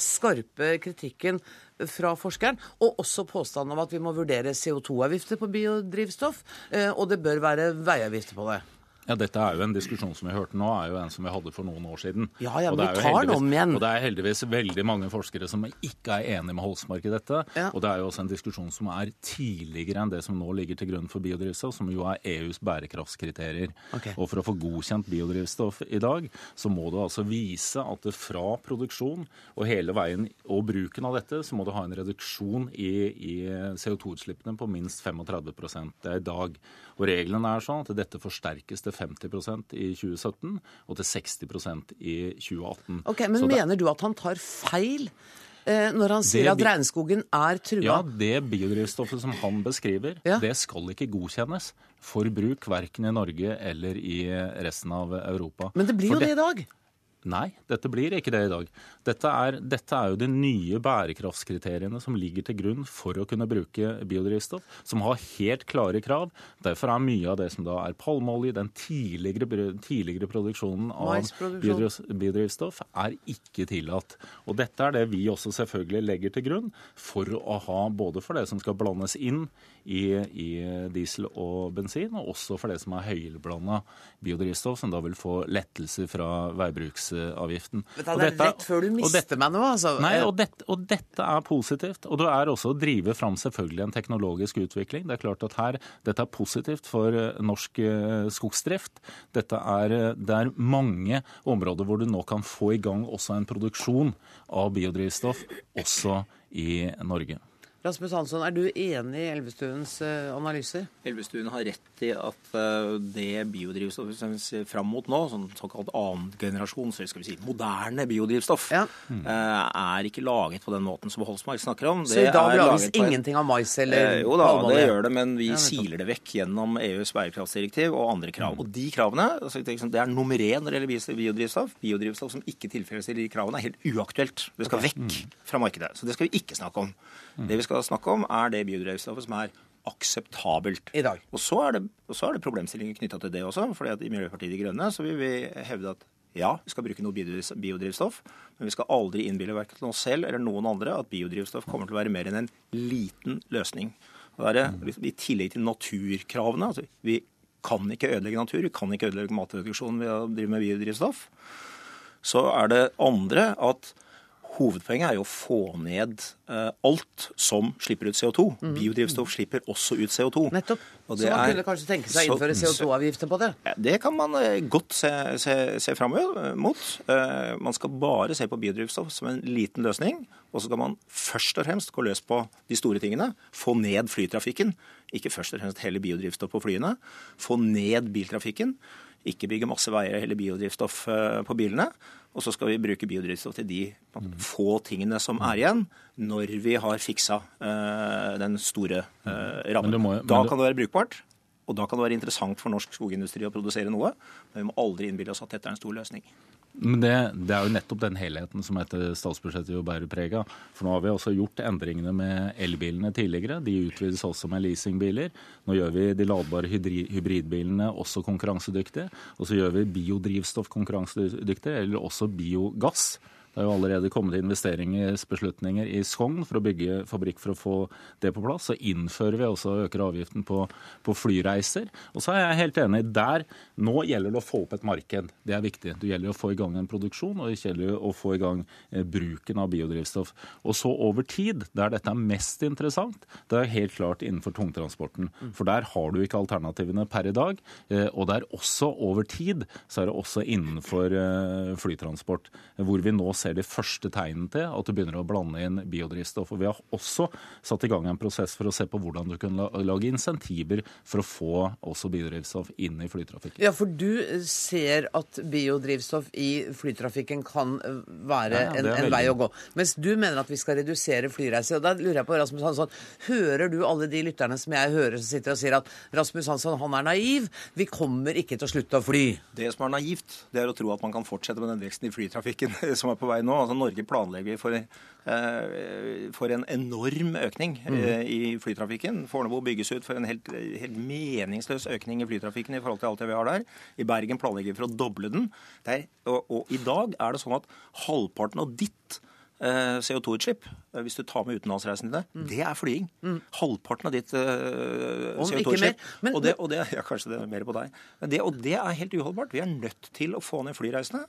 skarpe kritikken fra forskeren, og også påstanden om at vi må vurdere CO2-avgifter på biodrivstoff, eh, og det bør være veiavgifter på det. Ja, Dette er jo en diskusjon som vi hørte nå, er jo en som vi hadde for noen år siden. Ja, ja, men vi tar den om igjen. Og det er heldigvis veldig mange forskere som ikke er enig med Holsmark i dette. Ja. Og det er jo også en diskusjon som er tidligere enn det som nå ligger til grunn for biodrivstoff, som jo er EUs bærekraftskriterier. Okay. Og for å få godkjent biodrivstoff i dag, så må du altså vise at det fra produksjon og hele veien og bruken av dette, så må du ha en reduksjon i, i CO2-utslippene på minst 35 Det er i dag. Og reglene er sånn at dette forsterkes til 50% i 2017 og til 60% i 2018. Ok, Men det... mener du at han tar feil? Eh, når han sier det, at regnskogen er trua? Ja, det biodrivstoffet som han beskriver, ja. det skal ikke godkjennes for bruk verken i Norge eller i resten av Europa. Men det blir for jo det, det i dag? Nei, dette blir ikke det i dag. Dette er, dette er, jo de nye bærekraftskriteriene som ligger til grunn for å kunne bruke biodrivstoff, som har helt klare krav. Derfor er mye av det som da er palmeolje, den tidligere, tidligere produksjonen av biodrivstoff, er ikke tillatt. Og dette er det vi også selvfølgelig legger til grunn for å ha både for det som skal blandes inn i, i diesel og bensin, og også for det som er høyblanda biodrivstoff, som da vil få lettelser fra veibruksavgiften. Men det er dette, rett før du mister meg nå, altså. Nei, og dette, og dette, er positivt. Og det er også å drive fram selvfølgelig en teknologisk utvikling. Det er klart at her, Dette er positivt for eh, norsk eh, skogsdrift. Dette er, eh, det er mange områder hvor du nå kan få i gang også en produksjon av biodrivstoff også i Norge. Rasmus Hansson, er du enig i Elvestuens uh, analyser? Elvestuen har rett i at uh, det biodrivstoffet som vi ser fram mot nå, sånn såkalt annengenerasjons, eller skal vi si moderne biodrivstoff, ja. uh, er ikke laget på den måten som Holsmark snakker om. Så da lages ingenting av mais eller Jo da, det gjør det, men vi ja, siler det vekk gjennom EUs bærekraftsdirektiv og andre krav. Mm. Og de kravene, altså, det er nummer én når det gjelder biodrivstoff. Biodrivstoff som ikke tilfredsstiller de kravene, er helt uaktuelt. Det skal vekk mm. fra markedet. Så det skal vi ikke snakke om. Mm. Det vi skal snakke om, er det biodrivstoffet som er akseptabelt. I dag. Og så er det, så er det problemstillinger knytta til det også. fordi at I Miljøpartiet De Grønne så vil vi hevde at ja, vi skal bruke noe biodrivstoff, men vi skal aldri innbille verken oss selv eller noen andre at biodrivstoff kommer til å være mer enn en liten løsning. Og det er mm. I tillegg til naturkravene. altså Vi kan ikke ødelegge natur, vi kan ikke ødelegge matproduksjonen ved å drive med biodrivstoff. Så er det andre at Hovedpoenget er jo å få ned uh, alt som slipper ut CO2. Mm. Biodrivstoff slipper også ut CO2. Nettopp. så man er, kunne kanskje tenke seg å innføre CO2-avgifter på det? Det kan man uh, godt se, se, se fram mot. Uh, man skal bare se på biodrivstoff som en liten løsning. Og så skal man først og fremst gå løs på de store tingene. Få ned flytrafikken. Ikke først og fremst hele biodrivstoff på flyene. Få ned biltrafikken. Ikke bygge masse veier eller biodrivstoff på bilene. Og så skal vi bruke biodrivstoff til de få tingene som er igjen, når vi har fiksa uh, den store uh, rammen. Da kan det være brukbart. Og da kan det være interessant for norsk skogindustri å produsere noe, men vi må aldri innbille oss at dette er en stor løsning. Men det, det, er jo nettopp den helheten som etter statsbudsjettet jo bærer preg av. For nå har vi også gjort endringene med elbilene tidligere. De utvides også med leasingbiler. Nå gjør vi de ladbare hybridbilene også konkurransedyktige. Og så gjør vi biodrivstoff konkurransedyktige, eller også biogass. Det er jo allerede kommet investeringsbeslutninger i Skogn for å bygge fabrikk for å få det på plass. Så innfører vi også øker avgiften på, på, flyreiser. Og så er jeg helt enig. Der, Nå gjelder det å få opp et marked. Det er viktig. Det gjelder å få i gang en produksjon, og det gjelder å få i gang eh, bruken av biodrivstoff. Og så over tid, der dette er mest interessant, det er helt klart innenfor tungtransporten. For der har du ikke alternativene per i dag. Eh, og det er også over tid, så er det også innenfor eh, flytransport, hvor vi nå ser ser de første tegnene til at du begynner å blande inn biodrivstoff. Og vi har også satt i gang en prosess for å se på hvordan du kan lage insentiver for å få også biodrivstoff inn i flytrafikken. Ja, for du ser at biodrivstoff i flytrafikken kan være ja, en, en vei å gå. Mens du mener at vi skal redusere flyreiser. Og da lurer jeg på, Rasmus Hansson, hører du alle de lytterne som jeg hører som sitter og sier at Rasmus Hansson han er naiv, vi kommer ikke til å slutte å fly? Det som er naivt, det er å tro at man kan fortsette med den veksten i flytrafikken [LAUGHS] som er på vei vei nå. Altså Norge planlegger for, eh, for en enorm økning eh, i flytrafikken. Fornebu bygges ut for en helt, helt meningsløs økning i flytrafikken i forhold til alt det vi har der. I Bergen planlegger vi for å doble den. Det er, og, og i dag er det sånn at halvparten av ditt eh, CO2-utslipp, eh, hvis du tar med utenlandsreisen dine, det er flying. Halvparten av ditt eh, CO2-utslipp. Og, og det, ja, kanskje det er mer på deg. Men det, og det er helt uholdbart. Vi er nødt til å få ned flyreisene.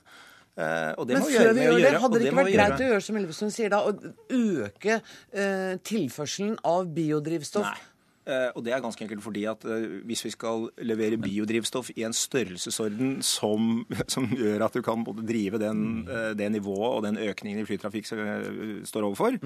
Eh, Men før vi gjør det, hadde det ikke vært greit å gjøre som Elvestuen sier da, å øke eh, tilførselen av biodrivstoff? Nei. Eh, og det er ganske enkelt fordi at hvis vi skal levere biodrivstoff i en størrelsesorden som, [LAUGHS] som gjør at du kan både drive den, eh, det nivået og den økningen i flytrafikk som vi står overfor,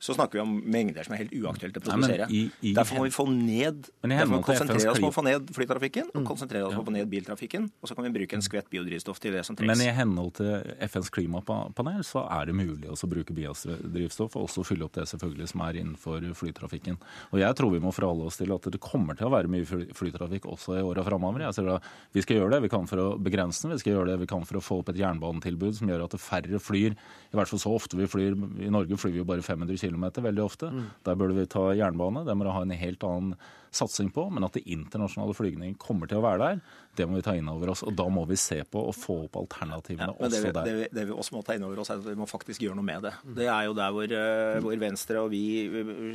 så snakker vi om mengder som er helt uaktuelt å Nei, men i- i- Derfor må vi få ned Derfor må konsentrere oss om å få ned flytrafikken og konsentrere oss om å få ned biltrafikken. Og så kan vi bruke en skvett biodrivstoff til det som trengs. Men i henhold til FNs klimapanel så er det mulig å bruke biodrivstoff og også fylle opp det selvfølgelig som er innenfor flytrafikken. Og jeg tror vi må forholde oss til at det kommer til å være mye fly- flytrafikk også i åra framover. Jeg ser da, Vi skal gjøre det vi kan for å begrense den, vi skal gjøre det vi kan for å få opp et jernbanetilbud som gjør at færre flyr. I hvert fall så ofte vi flyr. I Norge flyr vi jo bare 500 km veldig ofte. Der burde vi ta jernbane. Det må vi ha en helt annen satsing på. Men at det internasjonale flygning kommer til å være der, det må vi ta inn over oss. Og da må vi se på og få opp alternativene Men det også vi, der. det, vi, det vi også må ta inn over oss, er at vi må faktisk gjøre noe med det. Det er jo der hvor, eh, hvor Venstre og vi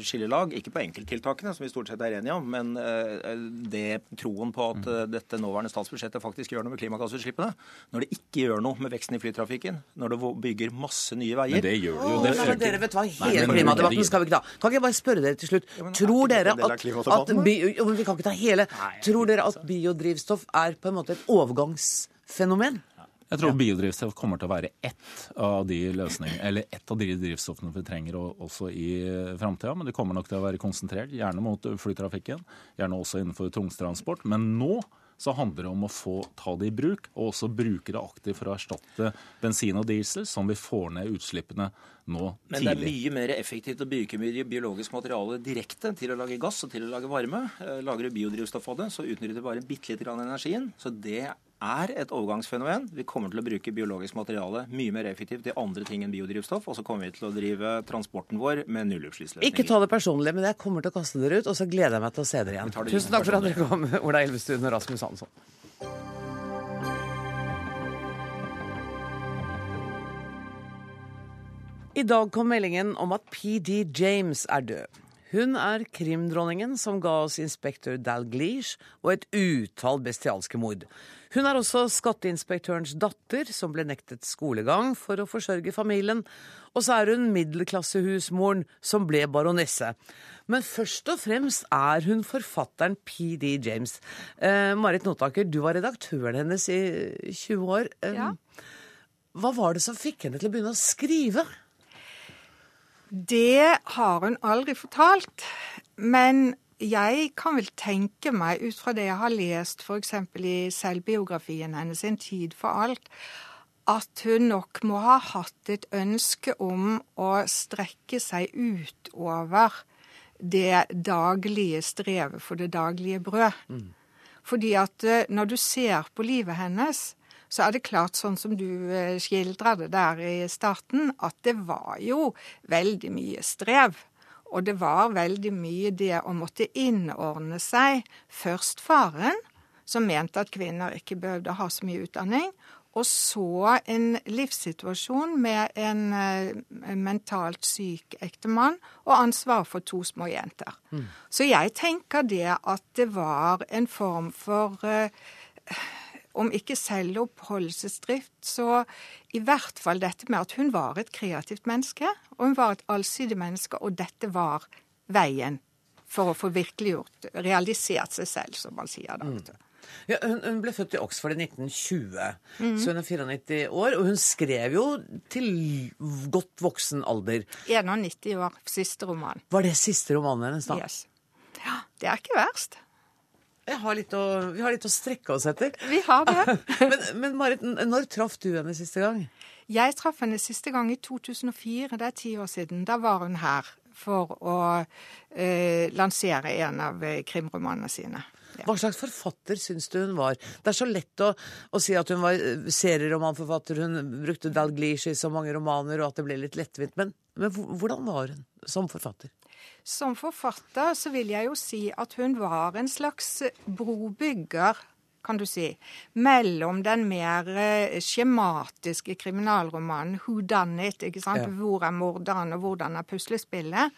skiller lag. Ikke på enkelttiltakene, som vi stort sett er enige om, men eh, det troen på at eh, dette nåværende statsbudsjettet faktisk gjør noe med klimagassutslippene. Når det ikke gjør noe med veksten i flytrafikken, når det bygger masse nye veier Men det gjør det jo. Det nei, men dere vet hva, Hele men- klimadebatten skal vi ikke ta. Kan ikke jeg bare spørre dere til slutt? men er Tror dere at, at bi, jo, men Vi kan ikke ta hele. Tror dere at biodrivstoff er på en måte et overgangsfenomen? Jeg tror biodrivstoff kommer til å være ett av de løsningene, eller ett av de drivstoffene vi trenger også i framtida. Men det kommer nok til å være konsentrert, gjerne mot flytrafikken, gjerne også innenfor tungtransport. Men nå så handler det om å få ta det i bruk, og også bruke det aktivt for å erstatte bensin og diesel, som vi får ned utslippene nå tidlig. Men det er mye mer effektivt å bruke bi- biologisk materiale direkte til å lage gass og til å lage varme. Eh, Lager du biodrivstoff av det, så utnytter du bare bitte lite grann energien. Så det er et overgangsfenomen. Vi kommer til å bruke biologisk materiale mye mer effektivt til andre ting enn biodrivstoff. Og så kommer vi til å drive transporten vår med nullutslippsløsninger. Ikke ta det personlig, men jeg kommer til å kaste dere ut, og så gleder jeg meg til å se dere igjen. Tusen takk for at dere kom, Ola Elvestuen og Rasmus Hansson. I dag kom meldingen om at PD James er død. Hun er krimdronningen som ga oss inspektør Dalgleish og et utall bestialske mord. Hun er også skatteinspektørens datter, som ble nektet skolegang for å forsørge familien. Og så er hun middelklassehusmoren som ble baronesse. Men først og fremst er hun forfatteren PD James. Eh, Marit Notaker, du var redaktøren hennes i 20 år. Eh, Ja. Hva var det som fikk henne til å begynne å skrive? Det har hun aldri fortalt. Men jeg kan vel tenke meg, ut fra det jeg har lest f.eks. i selvbiografien hennes, 'En tid for alt', at hun nok må ha hatt et ønske om å strekke seg utover det daglige strevet for det daglige brød. Fordi at eh, når du ser på livet hennes, så er det klart, sånn som du eh, skildrer det der i starten, at det var jo veldig mye strev. Og det var veldig mye det å måtte innordne seg. Først faren, som mente at kvinner ikke behøvde ha så mye utdanning. Og så en livssituasjon med en eh, mentalt syk ektemann og ansvar for to små jenter. Så jeg tenker det at det var en form for eh, om ikke selvoppholdelsesdrift, så i hvert fall dette med at hun var et kreativt menneske, og hun var et allsidig menneske, og dette var veien for å få virkeliggjort, realisert seg selv, som man sier da. Mm. Ja, hun, hun ble født i Oxford i 1920, mm. så hun er 94 år. Og hun skrev jo til godt voksen alder. 91 år, siste roman. Var det siste romanen hennes, da? Yes. Ja, det er ikke verst. Har å, vi har litt å strekke oss etter. Vi har det. [LAUGHS] men, men Marit, når traff du henne siste gang? Jeg traff henne siste gang i 2004, det er ti år siden. Da var hun her for å eh, lansere en av eh, krimromanene sine. Ja. Hva slags forfatter syns du hun var? Det er så lett å, å si at hun var eh, serieromanforfatter, hun brukte Dalglish i så mange romaner, og at det ble litt lettvint. Men, men hvordan var hun som forfatter? Som forfatter så vil jeg jo si at hun var en slags brobygger kan du si, mellom den mer eh, skjematiske kriminalromanen 'Who Done It', ikke sant? Ja. hvor er morderen, og hvordan er puslespillet,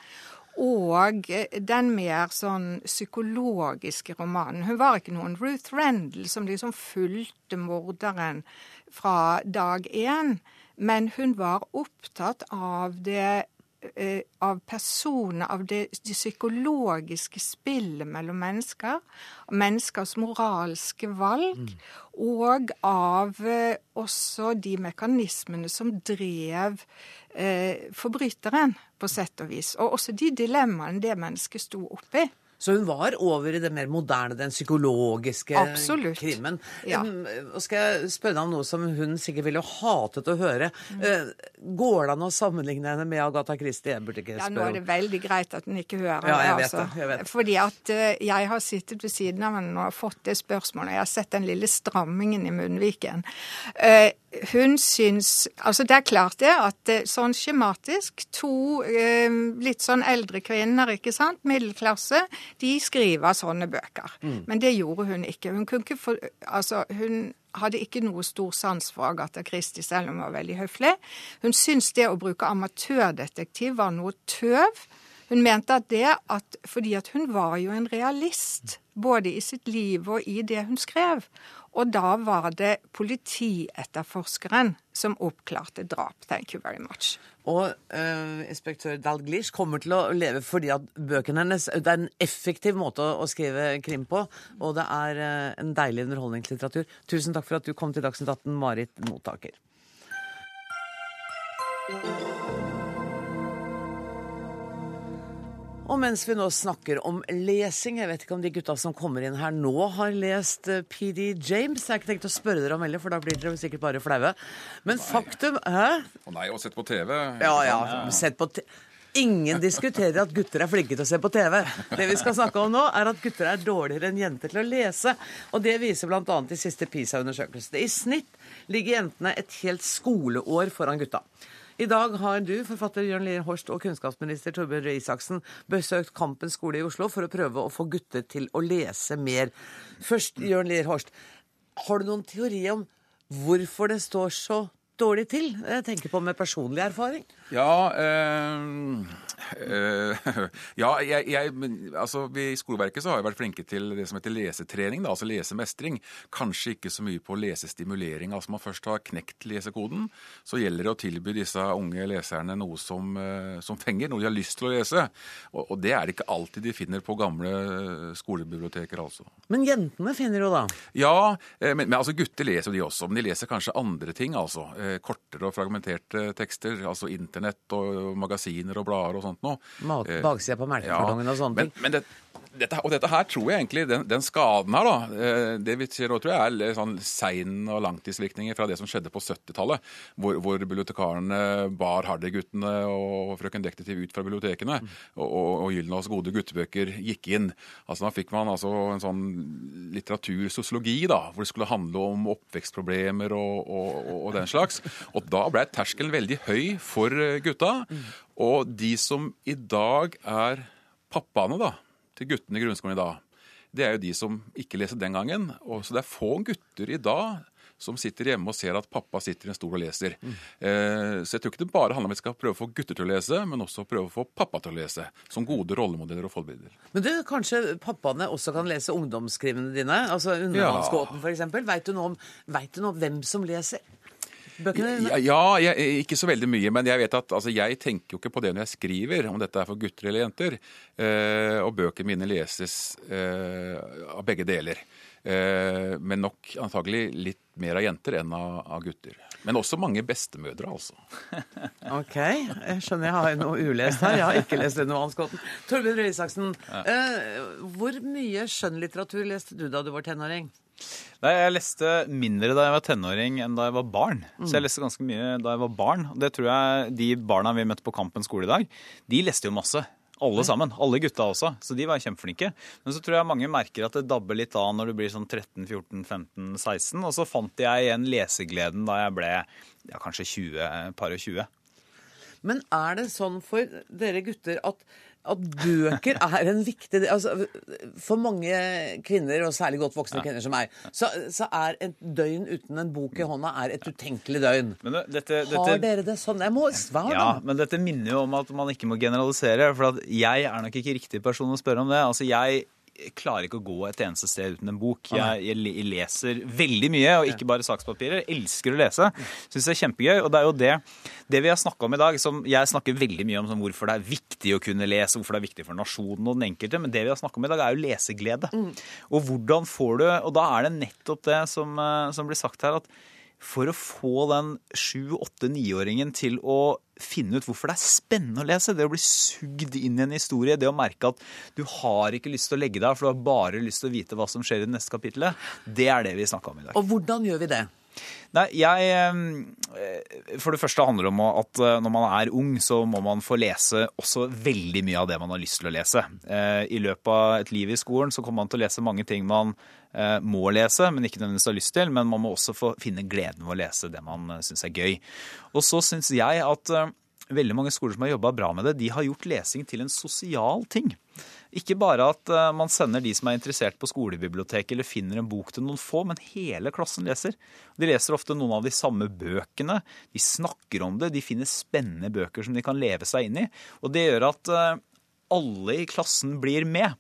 og eh, den mer sånn psykologiske romanen. Hun var ikke noen Ruth Rendal som liksom fulgte morderen fra dag én, men hun var opptatt av det av personer, av det, det, psykologiske spillet mellom mennesker, menneskers moralske valg, mm. og av eh, også de mekanismene som drev eh, forbryteren, på sett og vis. Og også de dilemmaene det mennesket sto oppi. Så hun var over i det mer moderne, den psykologiske Absolutt. krimmen. Ja. Og skal jeg spørre deg om noe som hun sikkert ville hatet å høre. Mm. Eh, går det an å sammenligne henne med Agatha Christie? Jeg burde ikke spørre Ja, Nå er det veldig greit at hun ikke hører ja, jeg vet altså. det. Jeg vet. Fordi at uh, jeg har sittet ved siden av henne og fått det spørsmålet. Jeg har sett den lille strammingen i munnviken. Uh, hun syns Altså, det er klart det at sånn skjematisk To eh, litt sånn eldre kvinner, ikke sant, middelklasse, de skriver sånne bøker. Mm. Men det gjorde hun ikke. Hun kunne ikke få Altså, hun hadde ikke noe stor sans for Agatha Christie, selv om hun var veldig høflig. Hun syntes det å bruke amatørdetektiv var noe tøv. Hun mente at det at Fordi at hun var jo en realist, både i sitt liv og i det hun skrev. Og da var det politietterforskeren som oppklarte drap. Thank you very much. Og uh, inspektør Dalglish kommer til å leve fordi at bøkene hennes Det er en effektiv måte å, skrive krim på, og det er uh, en deilig underholdningslitteratur. Tusen takk for at du kom til Dagsnytt 18, Marit Mottaker. Og mens vi nå snakker om lesing, jeg vet ikke om de gutta som kommer inn her nå har lest eh, PD James. Jeg har ikke tenkt å spørre dere om heller, for da blir dere sikkert bare flaue. Men nei. faktum Hæ? Å nei, og sett på TV. Ja, ja. Sett på TV. Ingen diskuterer at gutter er flinke til å se på TV. Det vi skal snakke om nå, er at gutter er dårligere enn jenter til å lese. Og det viser bl.a. de siste PISA-undersøkelsene. I snitt ligger jentene et helt skoleår foran gutta. I dag har du, forfatter Jørn Lier Horst og kunnskapsminister Torbjørn Røe Isaksen, besøkt Kampens skole i Oslo for å prøve å få gutter til å lese mer. Først, Jørn Lier Horst, har du noen teori om hvorfor det står så dårlig til? Jeg tenker på med personlig erfaring. Ja, øh, øh, [LAUGHS] ja jeg, jeg, altså, I skoleverket så har jeg vært flinke til det som heter lesetrening, da, altså lesemestring. Kanskje ikke så mye på lesestimulering. Altså Man først har knekt lesekoden, så gjelder det å tilby disse unge leserne noe som, øh, som fenger, noe de har lyst til å lese. Og, og, det er det ikke alltid de finner på gamle skolebiblioteker, altså. Men jentene finner jo da? Ja, men, men altså gutter leser de også. Men de leser kanskje andre ting, altså. Kortere og fragmenterte tekster. altså internett og magasiner og blader og sånt noe. Eh, baksida på melkekartongen ja, og sånne ting. Men, men det, dette, og dette her tror jeg egentlig, den, den skaden her, da, eh, det vi ser nå, tror jeg er sånn sein- og langtidsvirkninger fra det som skjedde på 70-tallet, hvor, hvor bibliotekarene bar Hardy-guttene og Frøken Detektiv ut fra bibliotekene, mm. og, og, og Gyldenås gode guttebøker gikk inn. Altså Da fikk man altså en sånn litteratursosiologi, da, hvor det skulle handle om oppvekstproblemer og, og den slags. Og da ble terskelen veldig høy for gutta. Mm. Og de som i dag er pappaene, da, til guttene i grunnskolen i dag, det er jo de som ikke leser den gangen. Og så det er få gutter i dag som sitter hjemme og ser at pappa sitter i en stol og leser. Mm. Eh, så jeg tror ikke det bare handler om at vi skal prøve å få gutter til å lese, men også prøve å få pappa til å lese. Som gode rollemodeller og forbilder. Men du, kanskje pappaene også kan lese ungdomsskrivene dine? Altså Undervannsgåten, ja. f.eks. Veit du, vet du noe om hvem som leser? Bøkene? Ja, jeg, ikke så veldig mye. Men jeg vet at altså, jeg tenker jo ikke på det når jeg skriver, om dette er for gutter eller jenter. Eh, og bøkene mine leses eh, av begge deler. Eh, men nok antagelig litt mer av jenter enn av, av gutter. Men også mange bestemødre, altså. [LAUGHS] OK. Jeg skjønner jeg har noe ulest her. Jeg har ikke lest Undervannsgåten. Torbjørn Røe Isaksen, ja. eh, hvor mye skjønnlitteratur leste du da du var tenåring? Nei, Jeg leste mindre da jeg var tenåring enn da jeg var barn. Mm. Så jeg leste ganske mye da jeg var barn. Det tror jeg de barna vi møtte på Kampen skole i dag, de leste jo masse. Alle sammen. Alle gutta også. Så de var kjempeflinke. Men så tror jeg mange merker at det dabber litt av når du blir sånn 13, 14, 15, 16. Og så fant jeg igjen lesegleden da jeg ble ja, kanskje 20, par og 20. Men er det sånn for dere gutter at, at bøker er en viktig altså, For mange kvinner, og særlig godt voksne kvinner som meg, så, så er et døgn uten en bok i hånda er et utenkelig døgn. Men det- dette, Har dette, dere det sånn? Jeg må svare, Ja, men dette minner jo om at man ikke må generalisere. For at jeg er nok ikke riktig person å spørre om det. Altså, jeg klarer ikke å gå et eneste sted uten en bok. Jeg, jeg leser veldig mye, og ikke bare sakspapirer. Jeg elsker å lese. Syns det er kjempegøy. Og det er jo det, det vi har snakka om i dag, som jeg snakker veldig mye om som hvorfor det er viktig å kunne lese, hvorfor det er viktig for nasjonen og den enkelte, men det vi har snakka om i dag, er jo leseglede. Og hvordan får du Og da er det nettopp det som, eh, som blir sagt her, at for å få den sju-, åtte-, niåringen til å finne ut hvorfor det er spennende å lese, det å bli sugd inn i en historie, det å merke at du har ikke lyst til å legge deg, for du har bare lyst til å vite hva som skjer i det neste kapittelet, det er det vi snakka om i dag. Og hvordan gjør vi det? Nei, jeg eh, For det første handler det om at eh, når man er ung, så må man få lese også veldig mye av det man har lyst til å lese. Eh, I løpet av et liv i skolen så kommer man til å lese mange ting man må lese, men ikke nødvendigvis har lyst til. Men man må også få finne gleden ved å lese det man syns er gøy. Og så syns jeg at veldig mange skoler som har jobba bra med det, de har gjort lesing til en sosial ting. Ikke bare at eh, man sender de som er interessert på skolebiblioteket eller finner en bok til noen få, men hele klassen leser. De leser ofte noen av de samme bøkene. De snakker om det, de finner spennende bøker som de kan leve seg inn i. Og det gjør at eh, alle i klassen blir med.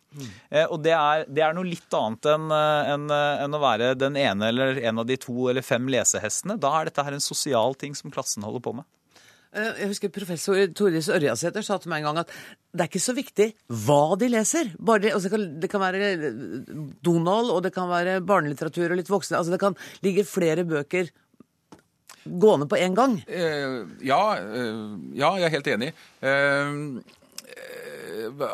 Eh, Og det er, det er noe litt annet enn en, enn å være den ene eller en av de to eller fem lesehestene. Da er dette her en sosial ting som klassen holder på med. Eh, Jeg husker Professor Toris Ørjasæter sa til meg en gang at det er ikke så viktig hva de leser. Det, altså det, kan, det kan være eh, Donald, og det kan være barnelitteratur og litt voksne. Altså det kan ligge flere bøker gående på en gang. Eh, ja, eh, ja, jeg er helt enig. Eh,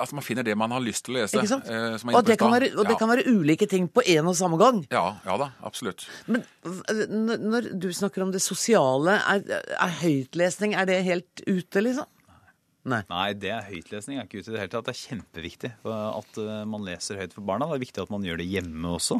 at man finner det man har lyst til å lese. Ikke sant? eh, Og, det kan være, og det Ja. kan være ulike ting på en og samme gang. Ja, ja da, absolutt. Men når du snakker om det sosiale, er, er høytlesning er det helt ute, liksom? Nei. det er høytlesning er ikke ute i det hele tatt. Det er kjempeviktig at eh, man leser høyt for barna. Det er viktig at man gjør det hjemme også.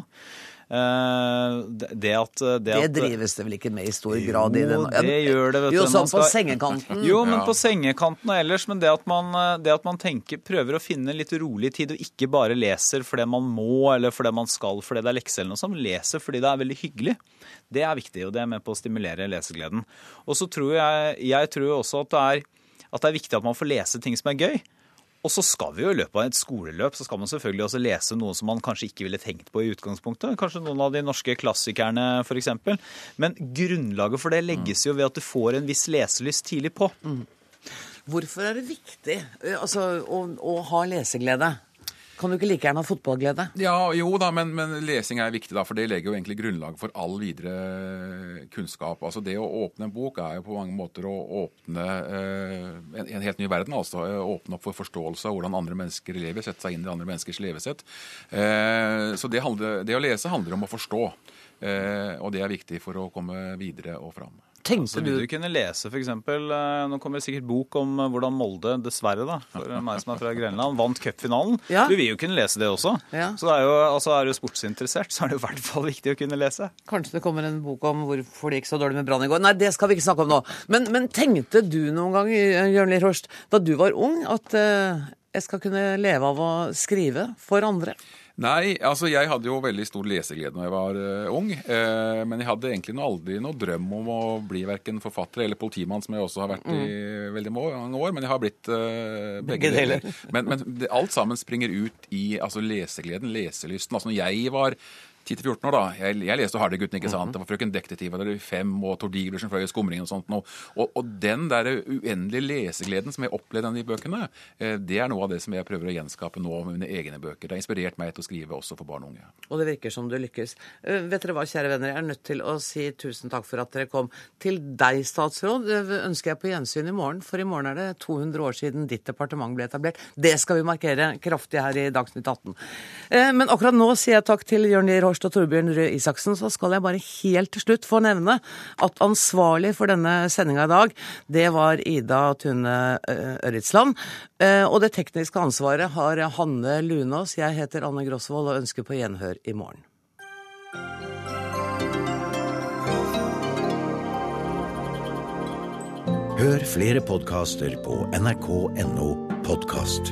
Eh, Det at Det, Det drives det vel ikke med i stor grad i Jo, den det gjør det, vet Jo, sånn skal... på sengekanten. Jo, men Ja. på sengekanten og ellers. Men det at man, det at man tenker, prøver å finne litt rolig tid, og ikke bare leser fordi man må, eller fordi man skal, fordi det er lekser eller noe sånt, leser fordi det er veldig hyggelig. Det er viktig, og det er med på å stimulere lesegleden. Og så tror jeg, jeg tror også at det, er, at det er viktig at man får lese ting som er gøy. Og så skal vi jo i løpet av et skoleløp så skal man selvfølgelig også lese noe som man kanskje ikke ville tenkt på i utgangspunktet. Kanskje noen av de norske klassikerne f.eks. Men grunnlaget for det legges jo ved at du får en viss leselyst tidlig på. Hvorfor er det viktig eh, altså, å, å ha leseglede? Kan du ikke like gjerne ha fotballglede? Ja, jo da, men, men lesing er viktig, da, for det legger jo egentlig grunnlag for all videre kunnskap. Altså Det å åpne en bok er jo på mange måter å åpne eh, en, en helt ny verden. altså eh, Åpne opp for forståelse av hvordan andre mennesker lever, sette seg inn i andre menneskers levesett. Eh, så det, handler, det å lese handler om å forstå, eh, og det er viktig for å komme videre og fram. Så vil du kunne lese f.eks. Nå kommer det sikkert bok om eh, hvordan Molde, dessverre da, for meg som er fra Grenland, vant cupfinalen. Ja. Du vil jo kunne lese det også. Ja. Så det er jo, altså er du sportsinteressert, så er det i hvert fall viktig å kunne lese. Kanskje det kommer en bok om hvorfor det gikk så dårlig med Brann i går. Nei, det skal vi ikke snakke om nå. Men, men tenkte du noen gang, Jørn Lier Horst, da du var ung, at uh, jeg skal kunne leve av å skrive for andre? Nei, altså jeg hadde jo veldig stor leseglede når jeg var uh, ung. Uh, men jeg hadde egentlig noe, aldri noe drøm om å bli verken forfatter eller politimann, som jeg også har vært i veldig mange år. Men jeg har blitt uh, begge, deler. Men, men det, alt sammen springer ut i altså, lesegleden, leselysten. Altså når jeg var 10-14 år, da. Jeg, jeg leste Hardy-gutten, ikke sant. Det var Frøken Detektiv eller Fem og Tordigler Iversen fløy i skumringen og sånt. Og, og, den der uendelige lesegleden som jeg opplevde i de bøkene, eh, det er noe av det som jeg prøver å gjenskape nå med mine egne bøker. Det har inspirert meg til å skrive også for barn og unge. Og det virker som du lykkes. Eh, vet dere hva, kjære venner, jeg er nødt til å si tusen takk for at dere kom. Til deg, statsråd, eh, ønsker jeg på gjensyn i morgen, for i morgen er det 200 år siden ditt departement ble etablert. Det skal vi markere kraftig her i Dagsnytt 18. Eh, men akkurat nå sier jeg takk til Jørn Lier Barstad og Torbjørn Røe Isaksen, så skal jeg bare helt til slutt få nevne at ansvarlig for denne sendinga i dag, det var Ida Tune Øritsland. Ørritsland. Eh, og det tekniske ansvaret har Hanne Lunås. Jeg heter Anne Grosvold og ønsker på gjenhør i morgen. Hør flere podkaster på nrk.no podkast.